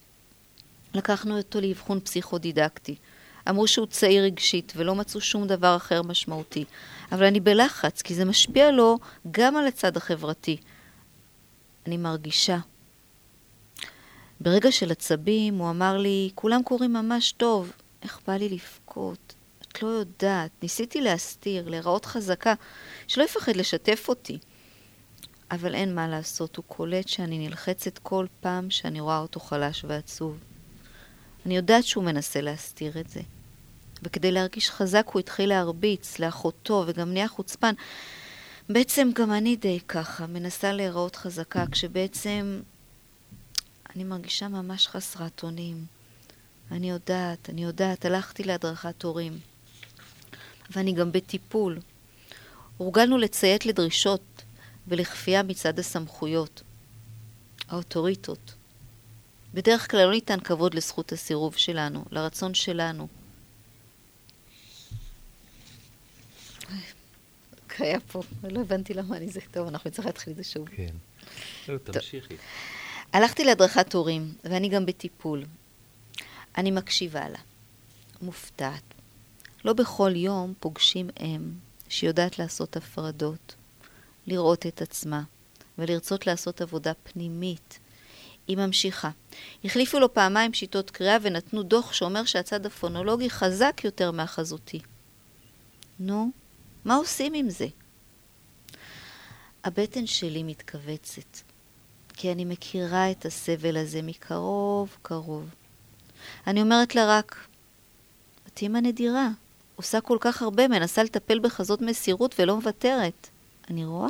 Speaker 4: לקחנו אותו לאבחון פסיכודידקטי. אמרו שהוא צעיר רגשית ולא מצאו שום דבר אחר משמעותי. אבל אני בלחץ, כי זה משפיע לו גם על הצד החברתי. אני מרגישה ברגע של עצבים הוא אמר לי, כולם קוראים ממש טוב, איך בא לי לבכות? את לא יודעת, ניסיתי להסתיר, להיראות חזקה, שלא יפחד לשתף אותי. אבל אין מה לעשות, הוא קולט שאני נלחצת כל פעם שאני רואה אותו חלש ועצוב. אני יודעת שהוא מנסה להסתיר את זה. וכדי להרגיש חזק הוא התחיל להרביץ לאחותו וגם נהיה חוצפן. בעצם גם אני די ככה, מנסה להיראות חזקה, כשבעצם אני מרגישה ממש חסרת אונים. אני יודעת, אני יודעת, הלכתי להדרכת הורים. ואני גם בטיפול. הורגלנו לציית לדרישות ולכפייה מצד הסמכויות, האוטוריטות. בדרך כלל לא ניתן כבוד לזכות הסירוב שלנו, לרצון שלנו. היה פה, לא הבנתי למה אני זה. טוב, אנחנו נצטרך להתחיל את זה שוב.
Speaker 3: כן. לא, תמשיכי.
Speaker 4: הלכתי להדרכת הורים, ואני גם בטיפול. אני מקשיבה לה, מופתעת. לא בכל יום פוגשים אם שיודעת לעשות הפרדות, לראות את עצמה, ולרצות לעשות עבודה פנימית. היא ממשיכה. החליפו לו פעמיים שיטות קריאה ונתנו דוח שאומר שהצד הפונולוגי חזק יותר מהחזותי. נו, מה עושים עם זה? הבטן שלי מתכווצת, כי אני מכירה את הסבל הזה מקרוב קרוב. אני אומרת לה רק, את אימא נדירה, עושה כל כך הרבה, מנסה לטפל בכזאת מסירות ולא מוותרת. אני רואה.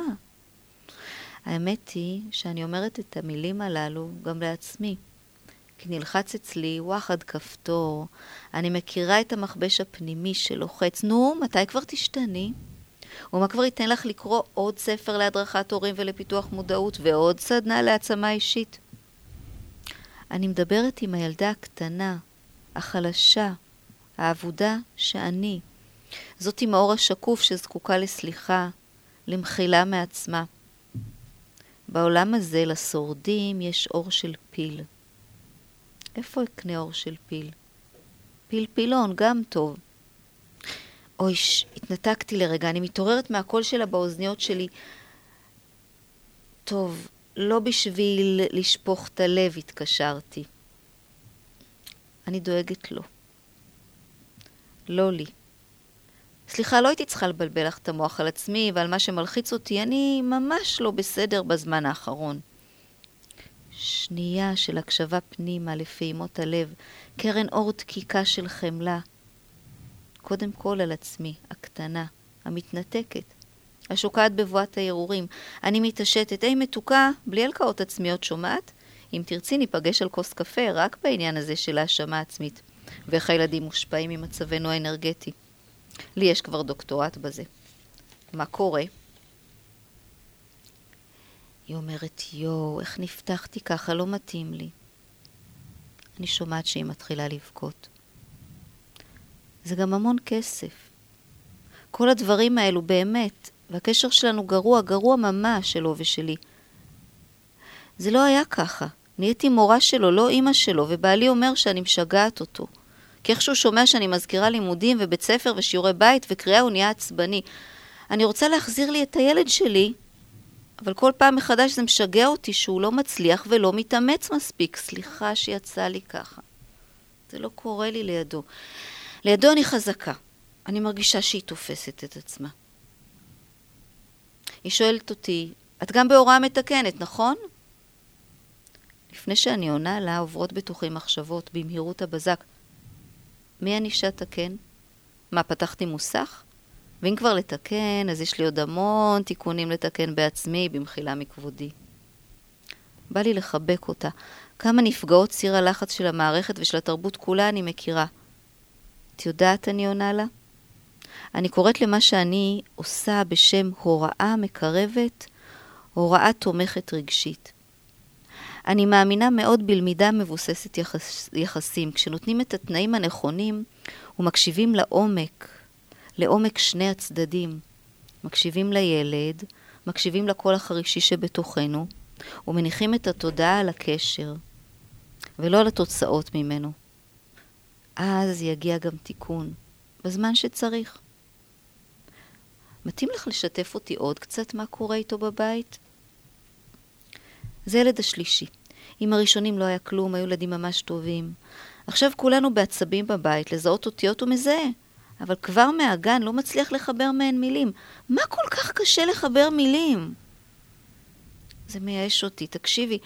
Speaker 4: האמת היא שאני אומרת את המילים הללו גם לעצמי. כי נלחץ אצלי וואחד כפתור, אני מכירה את המכבש הפנימי שלוחץ, נו, מתי כבר תשתני? ומה כבר ייתן לך לקרוא עוד ספר להדרכת הורים ולפיתוח מודעות ועוד סדנה להעצמה אישית? אני מדברת עם הילדה הקטנה, החלשה, האבודה שאני. זאת עם האור השקוף שזקוקה לסליחה, למחילה מעצמה. בעולם הזה לשורדים יש אור של פיל. איפה אקנה אור של פיל? פיל פילון, גם טוב. אוי, התנתקתי לרגע, אני מתעוררת מהקול שלה באוזניות שלי. טוב, לא בשביל לשפוך את הלב התקשרתי. אני דואגת לו. לא לי. סליחה, לא הייתי צריכה לבלבל לך את המוח על עצמי ועל מה שמלחיץ אותי, אני ממש לא בסדר בזמן האחרון. שנייה של הקשבה פנימה לפעימות הלב, קרן אור דקיקה של חמלה. קודם כל על עצמי, הקטנה, המתנתקת, השוקעת בבואת הערעורים. אני מתעשתת, היי מתוקה, בלי הלקאות עצמיות שומעת? אם תרצי ניפגש על כוס קפה רק בעניין הזה של האשמה עצמית, ואיך הילדים מושפעים ממצבנו האנרגטי. לי יש כבר דוקטורט בזה. מה קורה? היא אומרת, יואו, איך נפתחתי ככה, לא מתאים לי. אני שומעת שהיא מתחילה לבכות. זה גם המון כסף. כל הדברים האלו, באמת, והקשר שלנו גרוע, גרוע ממש שלו ושלי. זה לא היה ככה. נהייתי מורה שלו, לא אימא שלו, ובעלי אומר שאני משגעת אותו. כי איכשהו שומע שאני מזכירה לימודים ובית ספר ושיעורי בית וקריאה הוא נהיה עצבני. אני רוצה להחזיר לי את הילד שלי, אבל כל פעם מחדש זה משגע אותי שהוא לא מצליח ולא מתאמץ מספיק. סליחה שיצא לי ככה. זה לא קורה לי לידו. לידו אני חזקה. אני מרגישה שהיא תופסת את עצמה. היא שואלת אותי, את גם בהוראה מתקנת, נכון? לפני שאני עונה לה, עוברות בתוכי מחשבות במהירות הבזק. מי אני שאתקן? מה, פתחתי מוסך? ואם כבר לתקן, אז יש לי עוד המון תיקונים לתקן בעצמי, במחילה מכבודי. בא לי לחבק אותה. כמה נפגעות סיר הלחץ של המערכת ושל התרבות כולה אני מכירה. את יודעת, אני עונה לה? אני קוראת למה שאני עושה בשם הוראה מקרבת, הוראה תומכת רגשית. אני מאמינה מאוד בלמידה מבוססת יחס, יחסים. כשנותנים את התנאים הנכונים ומקשיבים לעומק, לעומק שני הצדדים. מקשיבים לילד, מקשיבים לקול החרישי שבתוכנו, ומניחים את התודעה על הקשר, ולא על התוצאות ממנו. אז יגיע גם תיקון, בזמן שצריך. מתאים לך לשתף אותי עוד קצת מה קורה איתו בבית? זה ילד השלישי. עם הראשונים לא היה כלום, היו ילדים ממש טובים. עכשיו כולנו בעצבים בבית, לזהות אותיות הוא מזהה, אבל כבר מהגן לא מצליח לחבר מהן מילים. מה כל כך קשה לחבר מילים? זה מייאש אותי, תקשיבי.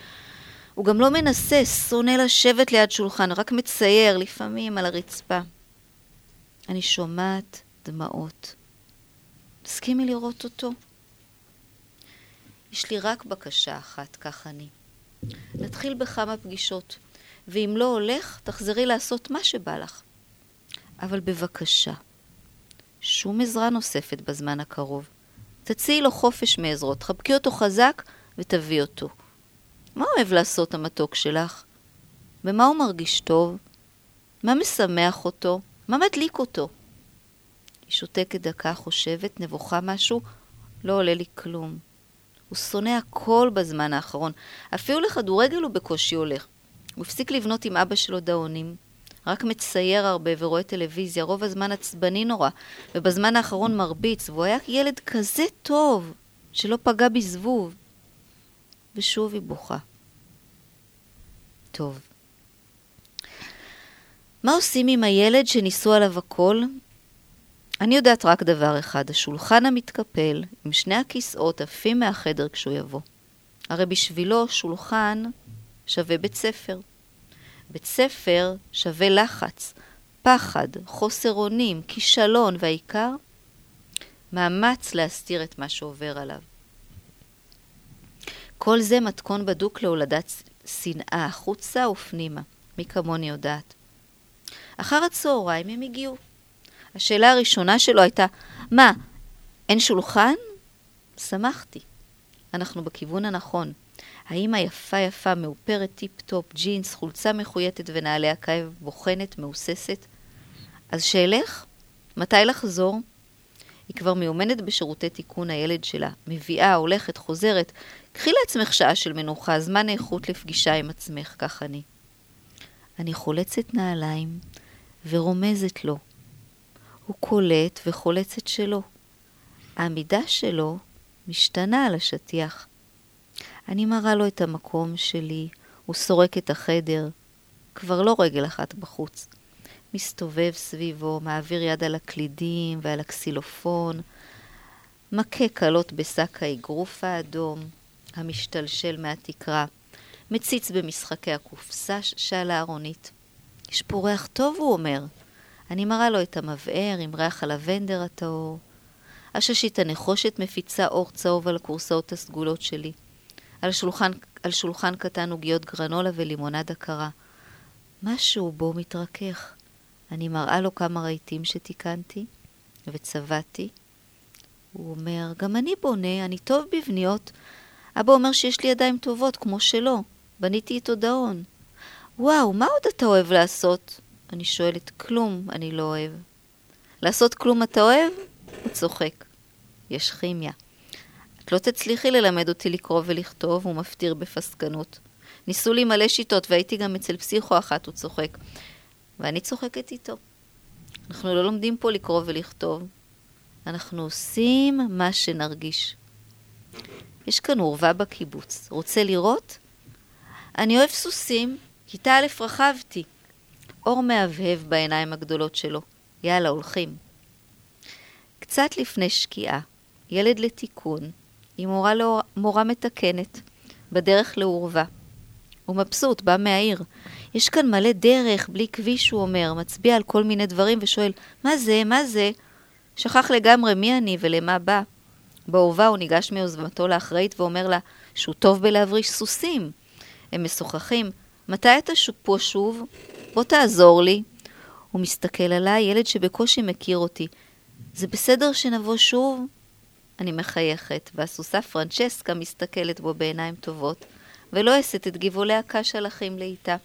Speaker 4: הוא גם לא מנסה, שונא לשבת ליד שולחן, רק מצייר, לפעמים על הרצפה. אני שומעת דמעות. תסכימי לראות אותו? יש לי רק בקשה אחת, כך אני. נתחיל בכמה פגישות, ואם לא הולך, תחזרי לעשות מה שבא לך. אבל בבקשה, שום עזרה נוספת בזמן הקרוב. תציעי לו חופש מעזרות, חבקי אותו חזק ותביאי אותו. מה אוהב לעשות המתוק שלך? במה הוא מרגיש טוב? מה משמח אותו? מה מדליק אותו? היא שותקת דקה, חושבת, נבוכה משהו, לא עולה לי כלום. הוא שונא הכל בזמן האחרון. אפילו לכדורגל הוא בקושי הולך. הוא הפסיק לבנות עם אבא שלו דאונים. רק מצייר הרבה ורואה טלוויזיה, רוב הזמן עצבני נורא, ובזמן האחרון מרביץ, והוא היה ילד כזה טוב, שלא פגע בזבוב. ושוב היא בוכה. טוב. מה עושים עם הילד שניסו עליו הכל? אני יודעת רק דבר אחד, השולחן המתקפל עם שני הכיסאות עפים מהחדר כשהוא יבוא. הרי בשבילו שולחן שווה בית ספר. בית ספר שווה לחץ, פחד, חוסר אונים, כישלון, והעיקר, מאמץ להסתיר את מה שעובר עליו. כל זה מתכון בדוק להולדת שנאה, החוצה ופנימה. מי כמוני יודעת. אחר הצהריים הם הגיעו. השאלה הראשונה שלו הייתה, מה, אין שולחן? שמחתי. אנחנו בכיוון הנכון. האמא יפה יפה, מאופרת טיפ-טופ, ג'ינס, חולצה מחויטת ונעלי עקב, בוחנת, מהוססת. אז שאלך? מתי לחזור? היא כבר מיומנת בשירותי תיקון הילד שלה. מביאה, הולכת, חוזרת. קחי לעצמך שעה של מנוחה, זמן איכות לפגישה עם עצמך, כך אני. אני חולצת נעליים ורומזת לו. הוא קולט וחולץ את שלו. העמידה שלו משתנה על השטיח. אני מראה לו את המקום שלי, הוא סורק את החדר, כבר לא רגל אחת בחוץ. מסתובב סביבו, מעביר יד על הקלידים ועל הקסילופון, מכה קלות בשק האגרוף האדום, המשתלשל מהתקרה, מציץ במשחקי הקופסה שעל הארונית. יש פה ריח טוב, הוא אומר. אני מראה לו את המבער עם ריח הלבנדר הטהור. הששית הנחושת מפיצה אור צהוב על הכורסאות הסגולות שלי. על שולחן, על שולחן קטן עוגיות גרנולה ולימונדה קרה. משהו בו מתרכך. אני מראה לו כמה רהיטים שתיקנתי וצבעתי. הוא אומר, גם אני בונה, אני טוב בבניות. אבא אומר שיש לי ידיים טובות, כמו שלו. בניתי את הודאון. וואו, מה עוד אתה אוהב לעשות? אני שואלת, כלום אני לא אוהב. לעשות כלום אתה אוהב? הוא צוחק. יש כימיה. את לא תצליחי ללמד אותי לקרוא ולכתוב, הוא מפטיר בפסקנות. ניסו לי מלא שיטות, והייתי גם אצל פסיכו אחת, הוא צוחק. ואני צוחקת איתו. אנחנו לא לומדים פה לקרוא ולכתוב. אנחנו עושים מה שנרגיש. יש כאן עורבה בקיבוץ. רוצה לראות? אני אוהב סוסים. כיתה א' רכבתי. אור מהבהב בעיניים הגדולות שלו. יאללה, הולכים. קצת לפני שקיעה, ילד לתיקון, עם מורה, לא... מורה מתקנת, בדרך לעורבה. הוא מבסוט, בא מהעיר. יש כאן מלא דרך, בלי כביש, הוא אומר, מצביע על כל מיני דברים ושואל, מה זה, מה זה? שכח לגמרי מי אני ולמה בא. בעורבה הוא ניגש מיוזמתו לאחראית ואומר לה שהוא טוב בלהבריש סוסים. הם משוחחים, מתי אתה פה שוב? בוא תעזור לי. הוא מסתכל עליי, ילד שבקושי מכיר אותי. זה בסדר שנבוא שוב? אני מחייכת, והסוסה פרנצ'סקה מסתכלת בו בעיניים טובות, ולועסת את גבעולי הקש הלכים לאיתה.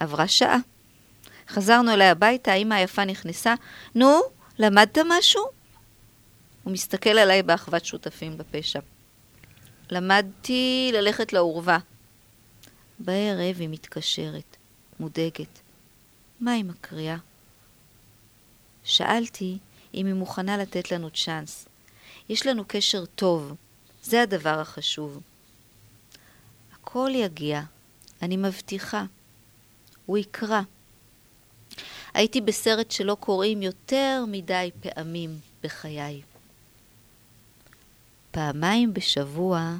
Speaker 4: עברה שעה. חזרנו אליי הביתה, האמא היפה נכנסה. נו, למדת משהו? הוא מסתכל עליי באחוות שותפים בפשע. למדתי ללכת לעורבה. בערב היא מתקשרת, מודאגת. מה היא מקריאה? שאלתי אם היא מוכנה לתת לנו צ'אנס. יש לנו קשר טוב, זה הדבר החשוב. הכל יגיע, אני מבטיחה. הוא יקרא. הייתי בסרט שלא קוראים יותר מדי פעמים בחיי. פעמיים בשבוע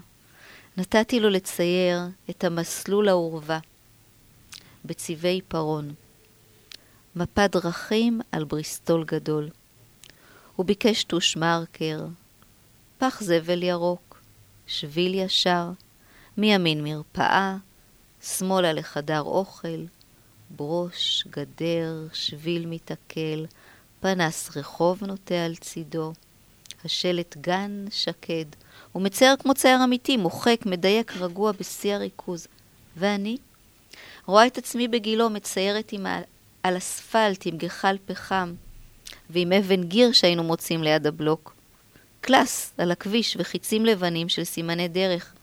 Speaker 4: נתתי לו לצייר את המסלול העורבה בצבעי עיפרון. מפת דרכים על בריסטול גדול. הוא ביקש טוש מרקר, פח זבל ירוק, שביל ישר, מימין מרפאה, שמאלה לחדר אוכל, ברוש, גדר, שביל מתעכל, פנס רחוב נוטה על צידו, השלט גן שקד, הוא מצייר כמו צייר אמיתי, מוחק, מדייק, רגוע בשיא הריכוז. ואני? רואה את עצמי בגילו מציירת עם על אספלט עם גחל פחם ועם אבן גיר שהיינו מוצאים ליד הבלוק. קלאס על הכביש וחיצים לבנים של סימני דרך.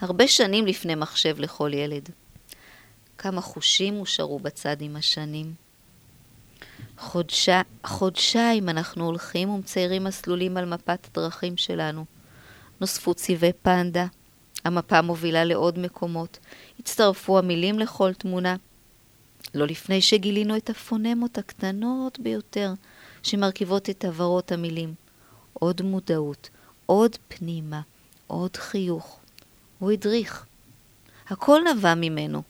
Speaker 4: הרבה שנים לפני מחשב לכל ילד. כמה חושים הושארו בצד עם השנים. חודשה, חודשיים אנחנו הולכים ומציירים מסלולים על מפת הדרכים שלנו. נוספו צבעי פנדה, המפה מובילה לעוד מקומות, הצטרפו המילים לכל תמונה. לא לפני שגילינו את הפונמות הקטנות ביותר שמרכיבות את עברות המילים. עוד מודעות, עוד פנימה, עוד חיוך. הוא הדריך. הכל נבע ממנו.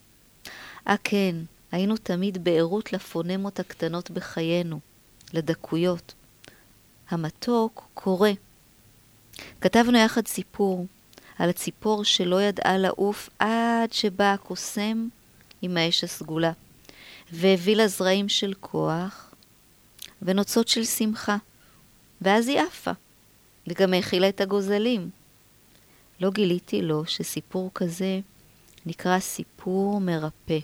Speaker 4: אה כן, היינו תמיד בערות לפונמות הקטנות בחיינו, לדקויות. המתוק קורא. כתבנו יחד סיפור על הציפור שלא ידעה לעוף עד שבא הקוסם עם האש הסגולה, והביא לה זרעים של כוח ונוצות של שמחה, ואז היא עפה, וגם האכילה את הגוזלים. לא גיליתי לו שסיפור כזה נקרא סיפור מרפא.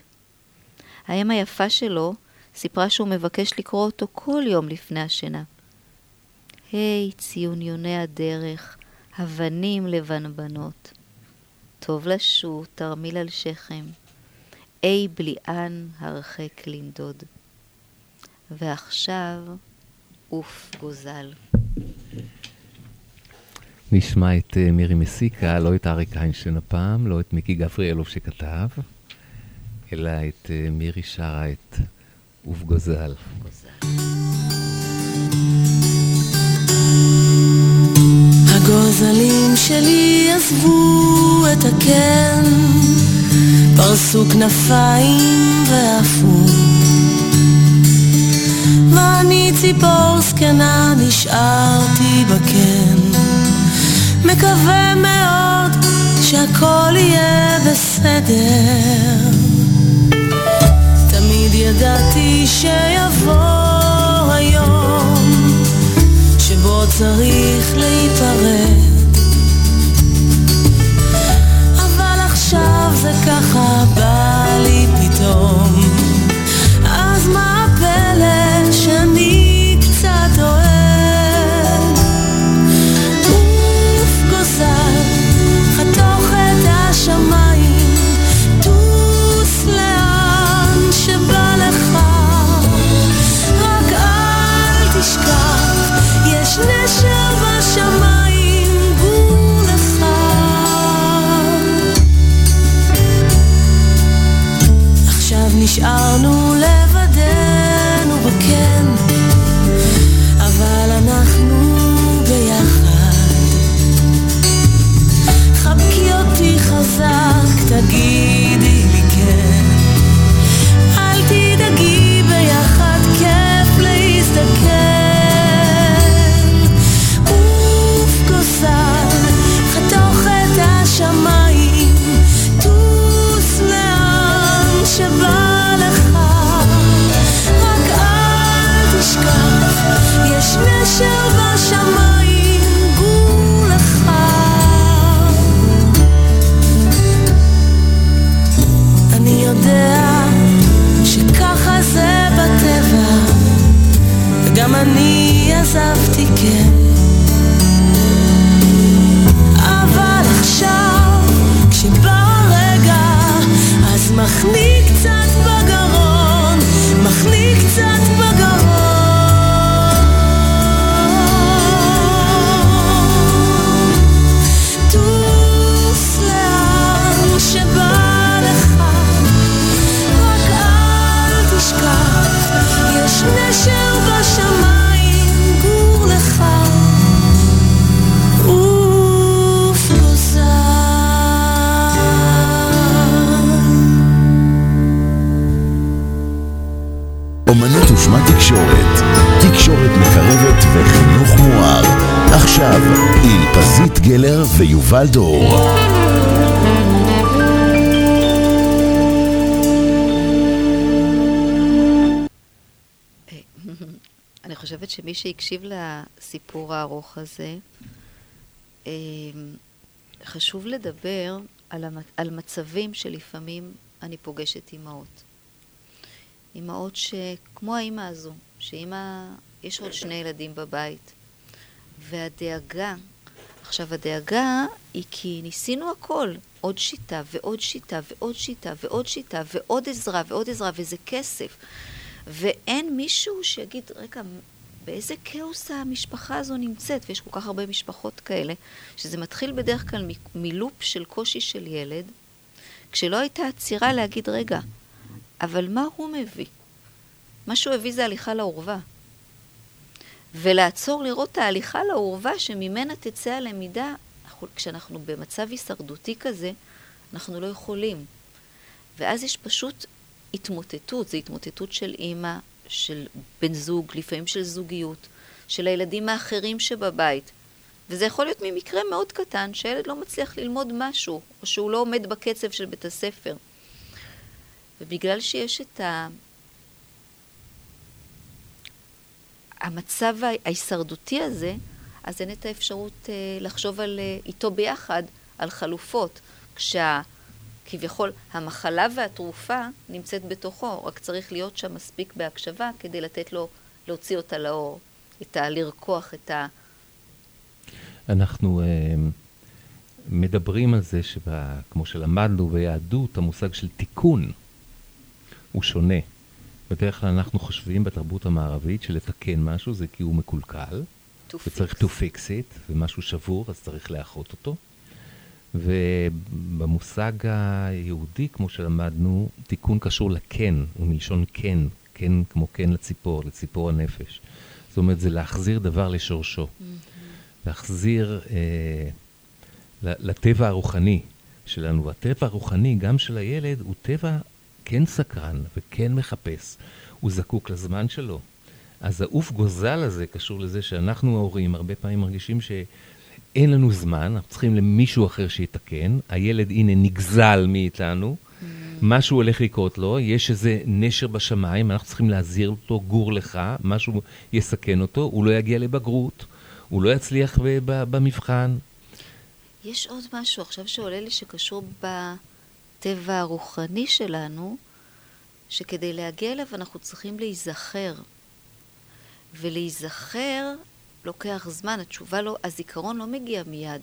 Speaker 4: האם היפה שלו סיפרה שהוא מבקש לקרוא אותו כל יום לפני השינה. היי, hey, ציוניוני הדרך, אבנים לבנבנות. טוב לשוט, תרמיל על שכם. אי בליען הרחק לנדוד. ועכשיו, עוף גוזל.
Speaker 3: נשמע את uh, מירי מסיקה, לא את אריק איינשטיין הפעם, לא את מיקי גבריאלוב שכתב, אלא את uh, מירי שרה את עוף גוזל.
Speaker 8: הגוזלים שלי עזבו את הקן, פרסו כנפיים ועפו. ואני ציפור זקנה נשארתי בקן, מקווה מאוד שהכל יהיה בסדר. תמיד ידעתי שיבוא היום שבו צריך להיפרד. אבל עכשיו זה ככה בא לי פתאום,
Speaker 2: אומנות ושמה תקשורת. תקשורת מקרבת וחינוך מואר. עכשיו, עם פזית גלר ויובל דור.
Speaker 4: אני חושבת שמי שהקשיב לסיפור הארוך הזה, אמ, חשוב לדבר על, המצ- על מצבים שלפעמים אני פוגשת אימהות. אימהות שכמו האימא הזו, שאימא, יש עוד שני ילדים בבית, והדאגה, עכשיו הדאגה היא כי ניסינו הכל, עוד שיטה ועוד שיטה ועוד שיטה ועוד שיטה ועוד עזרה ועוד עזרה וזה כסף. ואין מישהו שיגיד, רגע, באיזה כאוס המשפחה הזו נמצאת, ויש כל כך הרבה משפחות כאלה, שזה מתחיל בדרך כלל מלופ של קושי של ילד, כשלא הייתה עצירה להגיד, רגע, אבל מה הוא מביא? מה שהוא הביא זה הליכה לעורבה. ולעצור לראות את ההליכה לעורבה שממנה תצא הלמידה, כשאנחנו במצב הישרדותי כזה, אנחנו לא יכולים. ואז יש פשוט התמוטטות, זו התמוטטות של אימא, של בן זוג, לפעמים של זוגיות, של הילדים האחרים שבבית. וזה יכול להיות ממקרה מאוד קטן, שהילד לא מצליח ללמוד משהו, או שהוא לא עומד בקצב של בית הספר. ובגלל שיש את ה... המצב ההישרדותי הזה, אז אין את האפשרות אה, לחשוב על, אה, איתו ביחד על חלופות. כשכביכול המחלה והתרופה נמצאת בתוכו, רק צריך להיות שם מספיק בהקשבה כדי לתת לו, להוציא אותה לאור, את ה... לרקוח את ה...
Speaker 3: אנחנו אה, מדברים על זה שכמו שלמדנו ביהדות, המושג של תיקון הוא שונה. בדרך כלל אנחנו חושבים בתרבות המערבית שלתקן משהו זה כי הוא מקולקל,
Speaker 4: to
Speaker 3: וצריך
Speaker 4: fix.
Speaker 3: to fix it, וממשהו שבור אז צריך לאחות אותו. ובמושג היהודי, כמו שלמדנו, תיקון קשור לכן, הוא מלשון כן, כן כמו כן לציפור, לציפור הנפש. זאת אומרת, זה להחזיר דבר לשורשו. להחזיר אה, לטבע הרוחני שלנו. והטבע הרוחני, גם של הילד, הוא טבע כן סקרן וכן מחפש. הוא זקוק לזמן שלו. אז העוף גוזל הזה קשור לזה שאנחנו ההורים הרבה פעמים מרגישים שאין לנו זמן, אנחנו צריכים למישהו אחר שיתקן. הילד, הנה, נגזל מאיתנו. Mm. משהו הולך לקרות לו, יש איזה נשר בשמיים, אנחנו צריכים להזהיר אותו, גור לך, משהו יסכן אותו, הוא לא יגיע לבגרות, הוא לא יצליח במבחן.
Speaker 4: יש עוד משהו עכשיו שעולה לי שקשור בטבע הרוחני שלנו, שכדי להגיע אליו אנחנו צריכים להיזכר. ולהיזכר לוקח זמן, התשובה לא, הזיכרון לא מגיע מיד.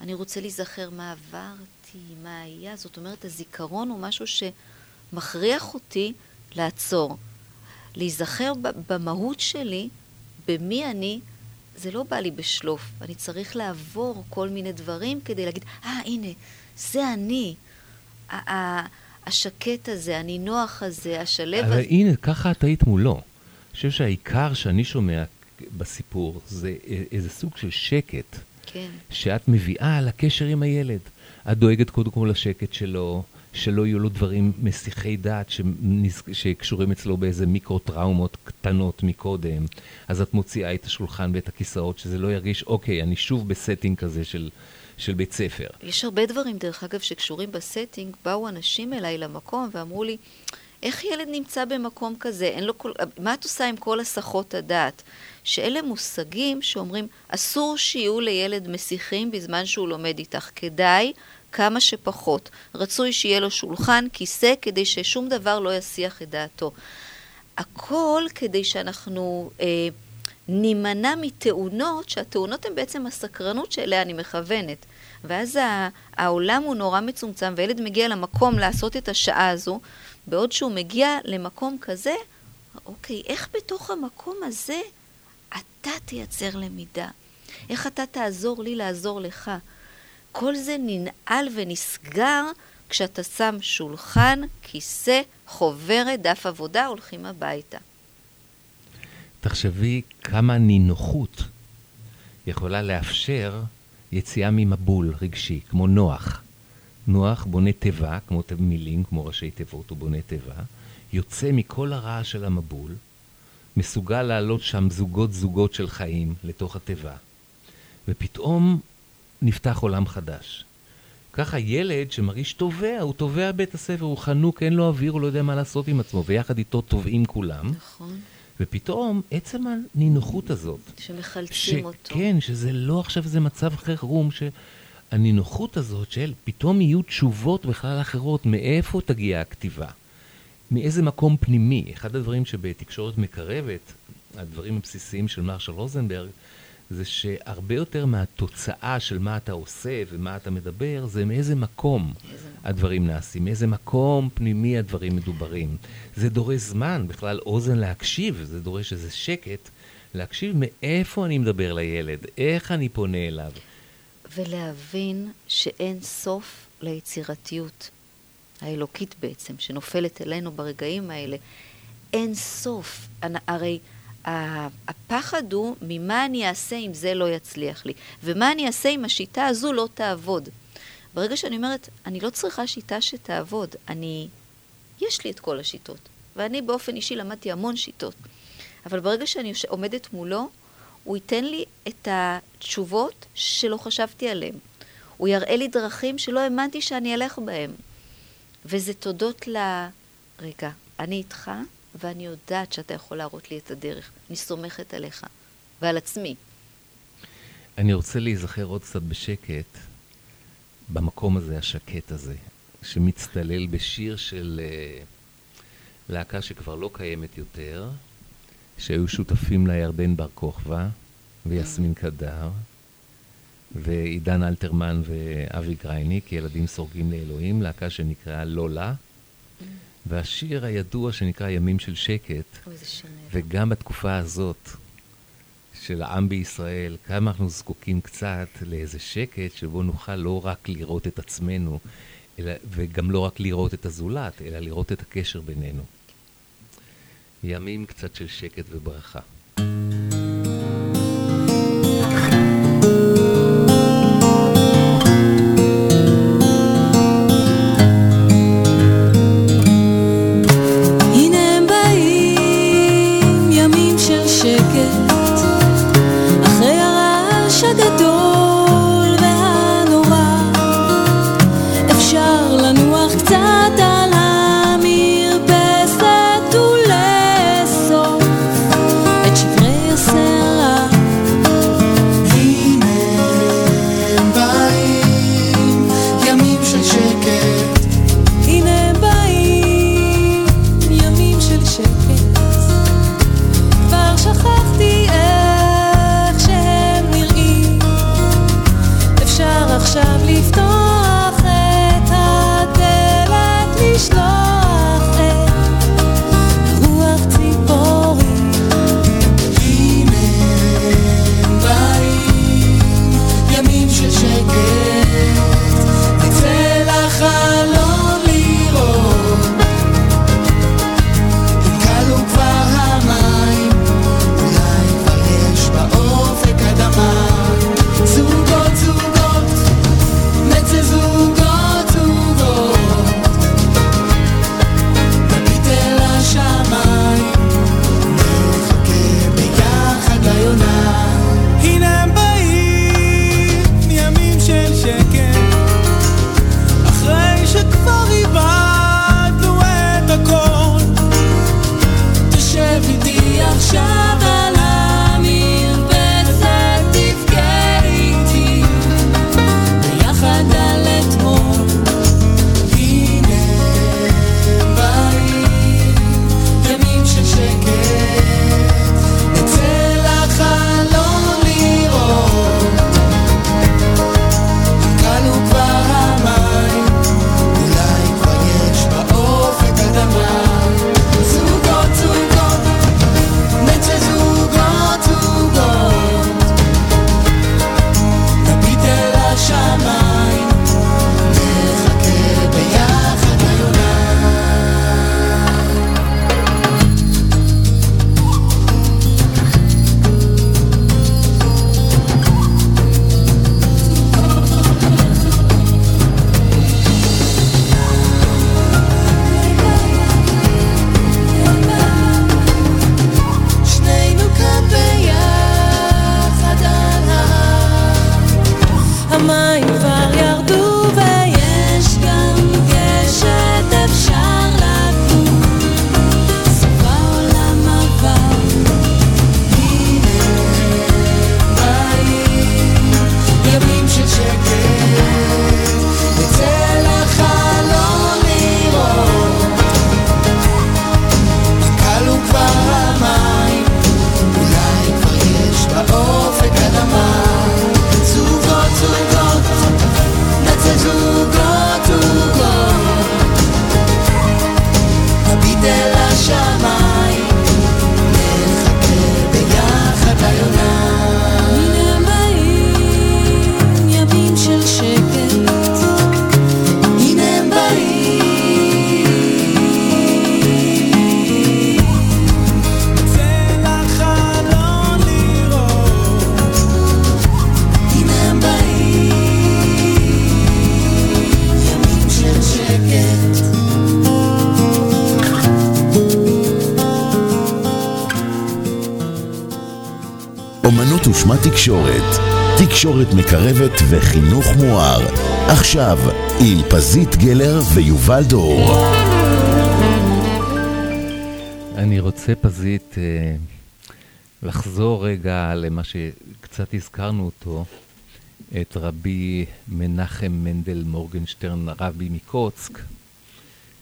Speaker 4: אני רוצה להיזכר מה עברתי, מה היה, זאת אומרת, הזיכרון הוא משהו שמכריח אותי לעצור. להיזכר במהות שלי, במי אני, זה לא בא לי בשלוף. אני צריך לעבור כל מיני דברים כדי להגיד, אה, ah, הנה, זה אני. השקט הזה, הנינוח הזה, השלב הזה.
Speaker 3: אבל הנה, ככה את היית מולו. אני חושב שהעיקר שאני שומע בסיפור זה איזה סוג של שקט.
Speaker 4: כן.
Speaker 3: שאת מביאה לקשר עם הילד. את דואגת קודם כל לשקט שלו, שלא יהיו לו דברים מסיחי דעת שנז... שקשורים אצלו באיזה מיקרו-טראומות קטנות מקודם. אז את מוציאה את השולחן ואת הכיסאות, שזה לא ירגיש, אוקיי, אני שוב ב setting כזה של, של בית ספר.
Speaker 4: יש הרבה דברים, דרך אגב, שקשורים ב setting. באו אנשים אליי למקום ואמרו לי, איך ילד נמצא במקום כזה? אין לו כל... מה את עושה עם כל הסחות הדעת? שאלה מושגים שאומרים, אסור שיהיו לילד מסיחים בזמן שהוא לומד איתך. כדאי כמה שפחות. רצוי שיהיה לו שולחן, כיסא, כדי ששום דבר לא יסיח את דעתו. הכל כדי שאנחנו אה, נימנע מתאונות, שהתאונות הן בעצם הסקרנות שאליה אני מכוונת. ואז העולם הוא נורא מצומצם, וילד מגיע למקום לעשות את השעה הזו, בעוד שהוא מגיע למקום כזה, אוקיי, איך בתוך המקום הזה אתה תייצר למידה? איך אתה תעזור לי לעזור לך? כל זה ננעל ונסגר כשאתה שם שולחן, כיסא, חוברת, דף עבודה, הולכים הביתה.
Speaker 3: תחשבי כמה נינוחות יכולה לאפשר יציאה ממבול רגשי, כמו נוח. נוח בונה תיבה, כמו מילים, כמו ראשי תיבות, הוא בונה תיבה, יוצא מכל הרעש של המבול, מסוגל לעלות שם זוגות זוגות של חיים לתוך התיבה, ופתאום נפתח עולם חדש. ככה ילד שמרגיש תובע, הוא תובע בית הספר, הוא חנוק, אין לו אוויר, הוא לא יודע מה לעשות עם עצמו, ויחד איתו תובעים כולם.
Speaker 4: נכון.
Speaker 3: ופתאום עצם הנינוחות הזאת,
Speaker 4: שמחלצים אותו.
Speaker 3: כן, שזה לא עכשיו איזה מצב חירום, שהנינוחות הזאת של פתאום יהיו תשובות בכלל אחרות, מאיפה תגיע הכתיבה? מאיזה מקום פנימי? אחד הדברים שבתקשורת מקרבת, הדברים הבסיסיים של מרשל רוזנברג, זה שהרבה יותר מהתוצאה של מה אתה עושה ומה אתה מדבר, זה מאיזה מקום הדברים נעשים, מאיזה מקום פנימי הדברים מדוברים. זה דורש זמן, בכלל אוזן להקשיב, זה דורש איזה שקט, להקשיב מאיפה אני מדבר לילד, איך אני פונה אליו.
Speaker 4: ולהבין שאין סוף ליצירתיות האלוקית בעצם, שנופלת אלינו ברגעים האלה. אין סוף. הרי הפחד הוא ממה אני אעשה אם זה לא יצליח לי, ומה אני אעשה אם השיטה הזו לא תעבוד. ברגע שאני אומרת, אני לא צריכה שיטה שתעבוד, אני... יש לי את כל השיטות, ואני באופן אישי למדתי המון שיטות, אבל ברגע שאני עומדת מולו, הוא ייתן לי את התשובות שלא חשבתי עליהן. הוא יראה לי דרכים שלא האמנתי שאני אלך בהן. וזה תודות ל... רגע, אני איתך, ואני יודעת שאתה יכול להראות לי את הדרך. אני סומכת עליך ועל עצמי.
Speaker 3: אני רוצה להיזכר עוד קצת בשקט, במקום הזה, השקט הזה, שמצטלל בשיר של uh, להקה שכבר לא קיימת יותר, שהיו שותפים לה ירדן בר כוכבא ויסמין קדר, ועידן אלתרמן ואבי גרייניק, ילדים סורגים לאלוהים, להקה שנקראה לולה. והשיר הידוע שנקרא ימים של שקט, וגם בתקופה הזאת של העם בישראל, כמה אנחנו זקוקים קצת לאיזה שקט שבו נוכל לא רק לראות את עצמנו, אלא, וגם לא רק לראות את הזולת, אלא לראות את הקשר בינינו. ימים קצת של שקט וברכה.
Speaker 2: אומנות ושמה תקשורת. תקשורת מקרבת וחינוך מואר. עכשיו, עם פזית גלר ויובל דור.
Speaker 3: אני רוצה פזית אה, לחזור רגע למה שקצת הזכרנו אותו, את רבי מנחם מנדל מורגנשטרן, רבי מקוצק,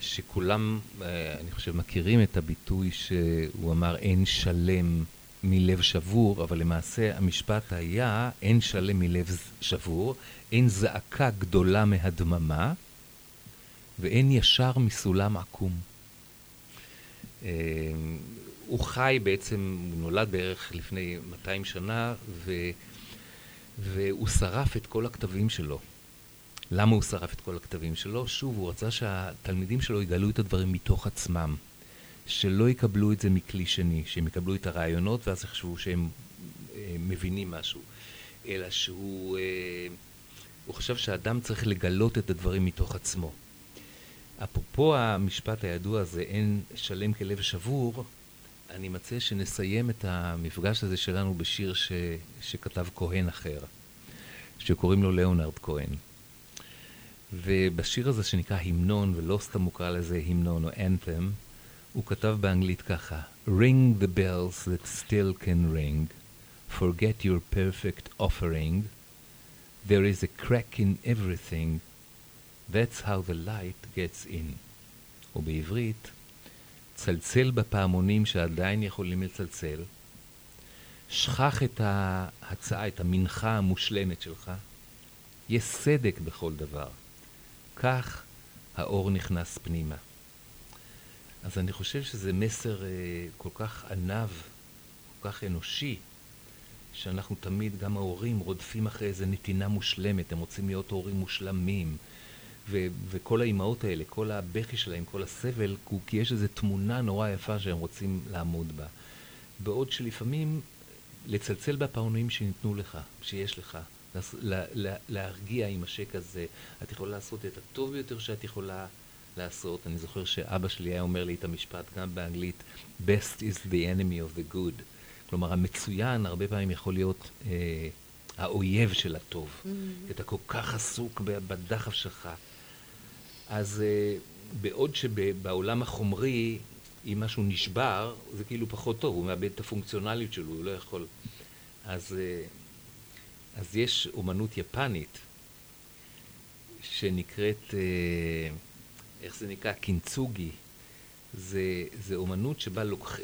Speaker 3: שכולם, אה, אני חושב, מכירים את הביטוי שהוא אמר אין שלם מלב שבור, אבל למעשה המשפט היה אין שלם מלב שבור, אין זעקה גדולה מהדממה, ואין ישר מסולם עקום. אה, הוא חי בעצם, הוא נולד בערך לפני 200 שנה, ו, והוא שרף את כל הכתבים שלו. למה הוא שרף את כל הכתבים שלו? שוב, הוא רצה שהתלמידים שלו יגלו את הדברים מתוך עצמם. שלא יקבלו את זה מכלי שני, שהם יקבלו את הרעיונות ואז יחשבו שהם אה, מבינים משהו. אלא שהוא אה, חשב שהאדם צריך לגלות את הדברים מתוך עצמו. אפרופו המשפט הידוע הזה, אין שלם כלב שבור, אני מציע שנסיים את המפגש הזה שלנו בשיר ש, שכתב כהן אחר, שקוראים לו ליאונרד כהן. ובשיר הזה שנקרא המנון, ולא סתם הוא קרא לזה המנון או anthem, הוא כתב באנגלית ככה: Ring the bells that still can ring, forget your perfect offering, there is a crack in everything, that's how the light gets in. או בעברית, צלצל בפעמונים שעדיין יכולים לצלצל, שכח את ההצעה, את המנחה המושלמת שלך, יש סדק בכל דבר. כך האור נכנס פנימה. אז אני חושב שזה מסר אה, כל כך ענב, כל כך אנושי, שאנחנו תמיד, גם ההורים, רודפים אחרי איזה נתינה מושלמת, הם רוצים להיות הורים מושלמים. ו- וכל האימהות האלה, כל הבכי שלהם, כל הסבל, הוא כי יש איזו תמונה נורא יפה שהם רוצים לעמוד בה. בעוד שלפעמים לצלצל בפעמונים שניתנו לך, שיש לך, לה, לה, להרגיע עם השק הזה, את יכולה לעשות את הטוב ביותר שאת יכולה לעשות. אני זוכר שאבא שלי היה אומר לי את המשפט גם באנגלית, best is the enemy of the good. כלומר, המצוין הרבה פעמים יכול להיות אה, האויב של הטוב. Mm-hmm. אתה כל כך עסוק בדחף שלך. אז אה, בעוד שבעולם החומרי, אם משהו נשבר, זה כאילו פחות טוב, הוא מאבד את הפונקציונליות שלו, הוא לא יכול. אז, אה, אז יש אומנות יפנית שנקראת... אה, איך זה נקרא? קינצוגי. זה, זה אומנות שבה לוקח,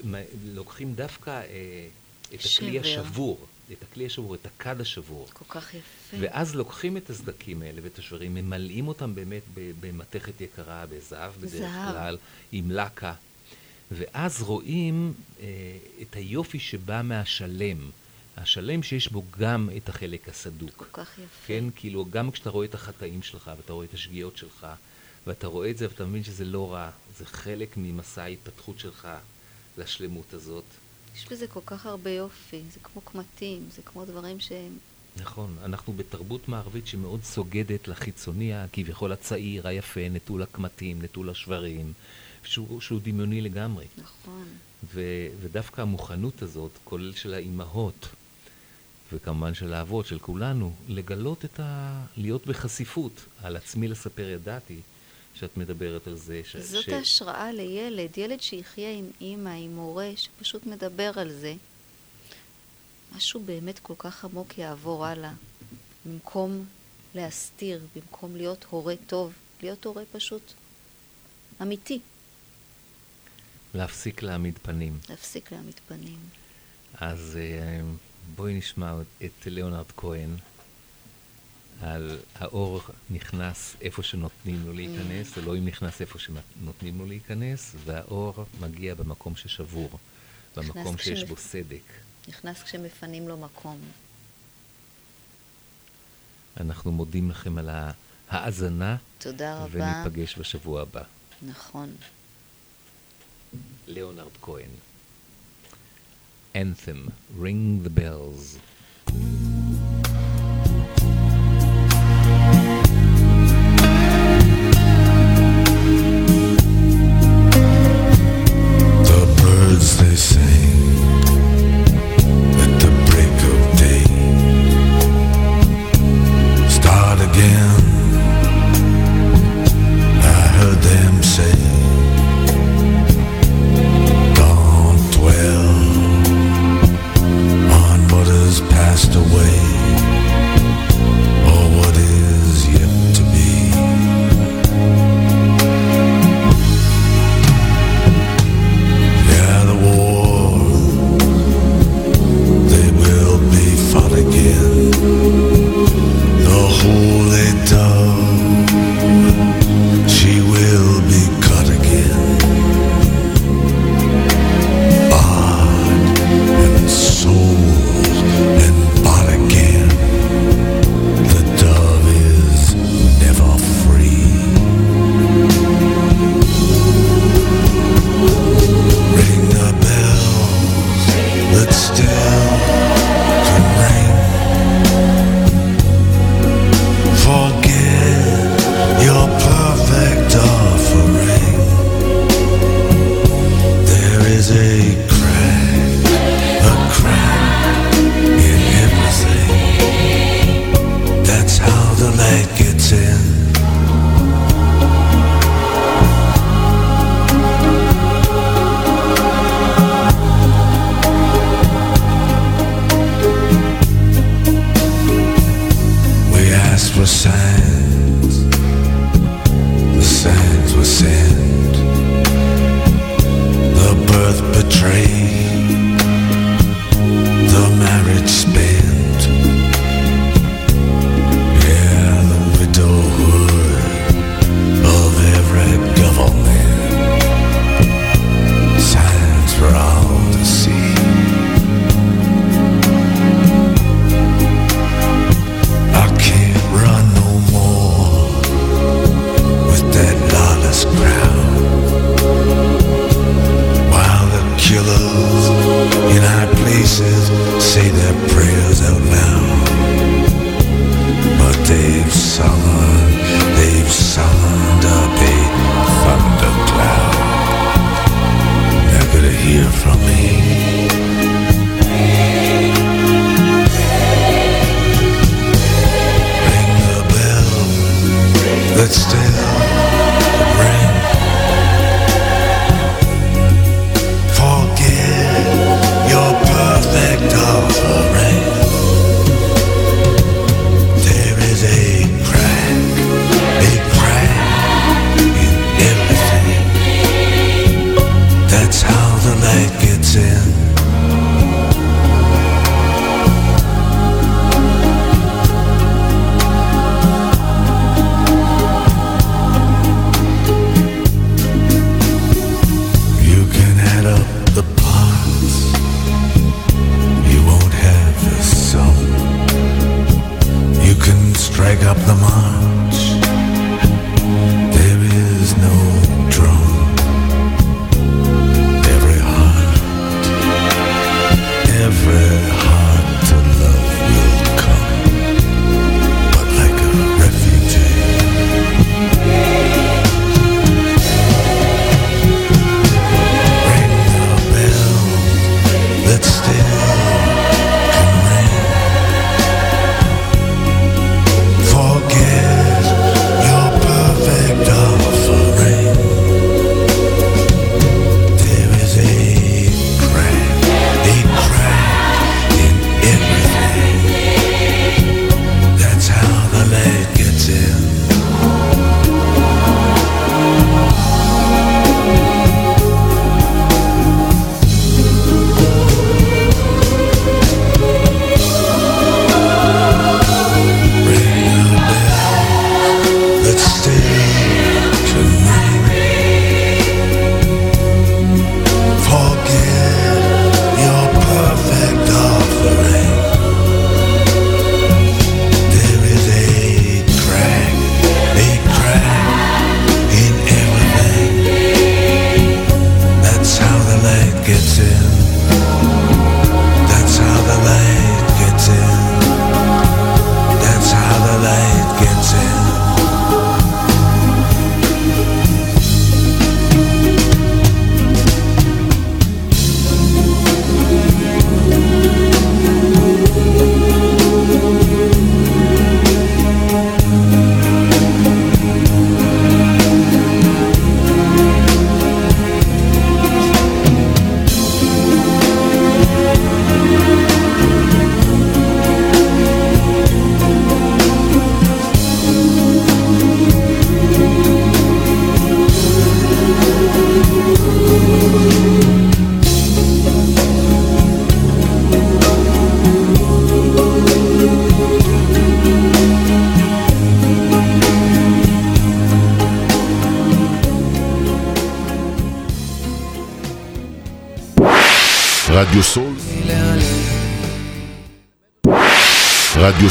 Speaker 3: לוקחים דווקא אה, את שבר. הכלי השבור, את הכלי השבור, את הכד השבור.
Speaker 4: כל כך יפה.
Speaker 3: ואז לוקחים את הסדקים האלה ואת השברים, ממלאים אותם באמת במתכת יקרה, בזהב בדרך זהב. כלל, עם לקה. ואז רואים אה, את היופי שבא מהשלם. השלם שיש בו גם את החלק הסדוק.
Speaker 4: כל כך יפה.
Speaker 3: כן, כאילו, גם כשאתה רואה את החטאים שלך, ואתה רואה את השגיאות שלך, ואתה רואה את זה ואתה מבין שזה לא רע, זה חלק ממסע ההתפתחות שלך לשלמות הזאת.
Speaker 4: יש בזה כל כך הרבה יופי, זה כמו קמטים, זה כמו דברים שהם...
Speaker 3: נכון, אנחנו בתרבות מערבית שמאוד סוגדת לחיצוני הכביכול הצעיר, היפה, נטול הקמטים, נטול השברים, שהוא, שהוא דמיוני לגמרי.
Speaker 4: נכון.
Speaker 3: ו, ודווקא המוכנות הזאת, כולל של האימהות, וכמובן של האבות, של כולנו, לגלות את ה... להיות בחשיפות. על עצמי לספר ידעתי, שאת מדברת על זה. ש...
Speaker 4: זאת ש... ההשראה לילד, ילד שיחיה עם אימא, עם מורה, שפשוט מדבר על זה. משהו באמת כל כך עמוק יעבור הלאה. במקום להסתיר, במקום להיות הורה טוב, להיות הורה פשוט אמיתי.
Speaker 3: להפסיק להעמיד פנים.
Speaker 4: להפסיק להעמיד פנים.
Speaker 3: אז אה, בואי נשמע את ליאונרד כהן. על האור נכנס איפה שנותנים לו להיכנס, mm. אלוהים נכנס איפה שנותנים לו להיכנס, והאור מגיע במקום ששבור, במקום שיש. בו סדק.
Speaker 4: נכנס כשמפנים לו מקום.
Speaker 3: אנחנו מודים לכם על ההאזנה.
Speaker 4: תודה רבה.
Speaker 3: וניפגש בשבוע הבא.
Speaker 4: נכון.
Speaker 3: ליאונרד כהן. Anthem, Ring the Bells.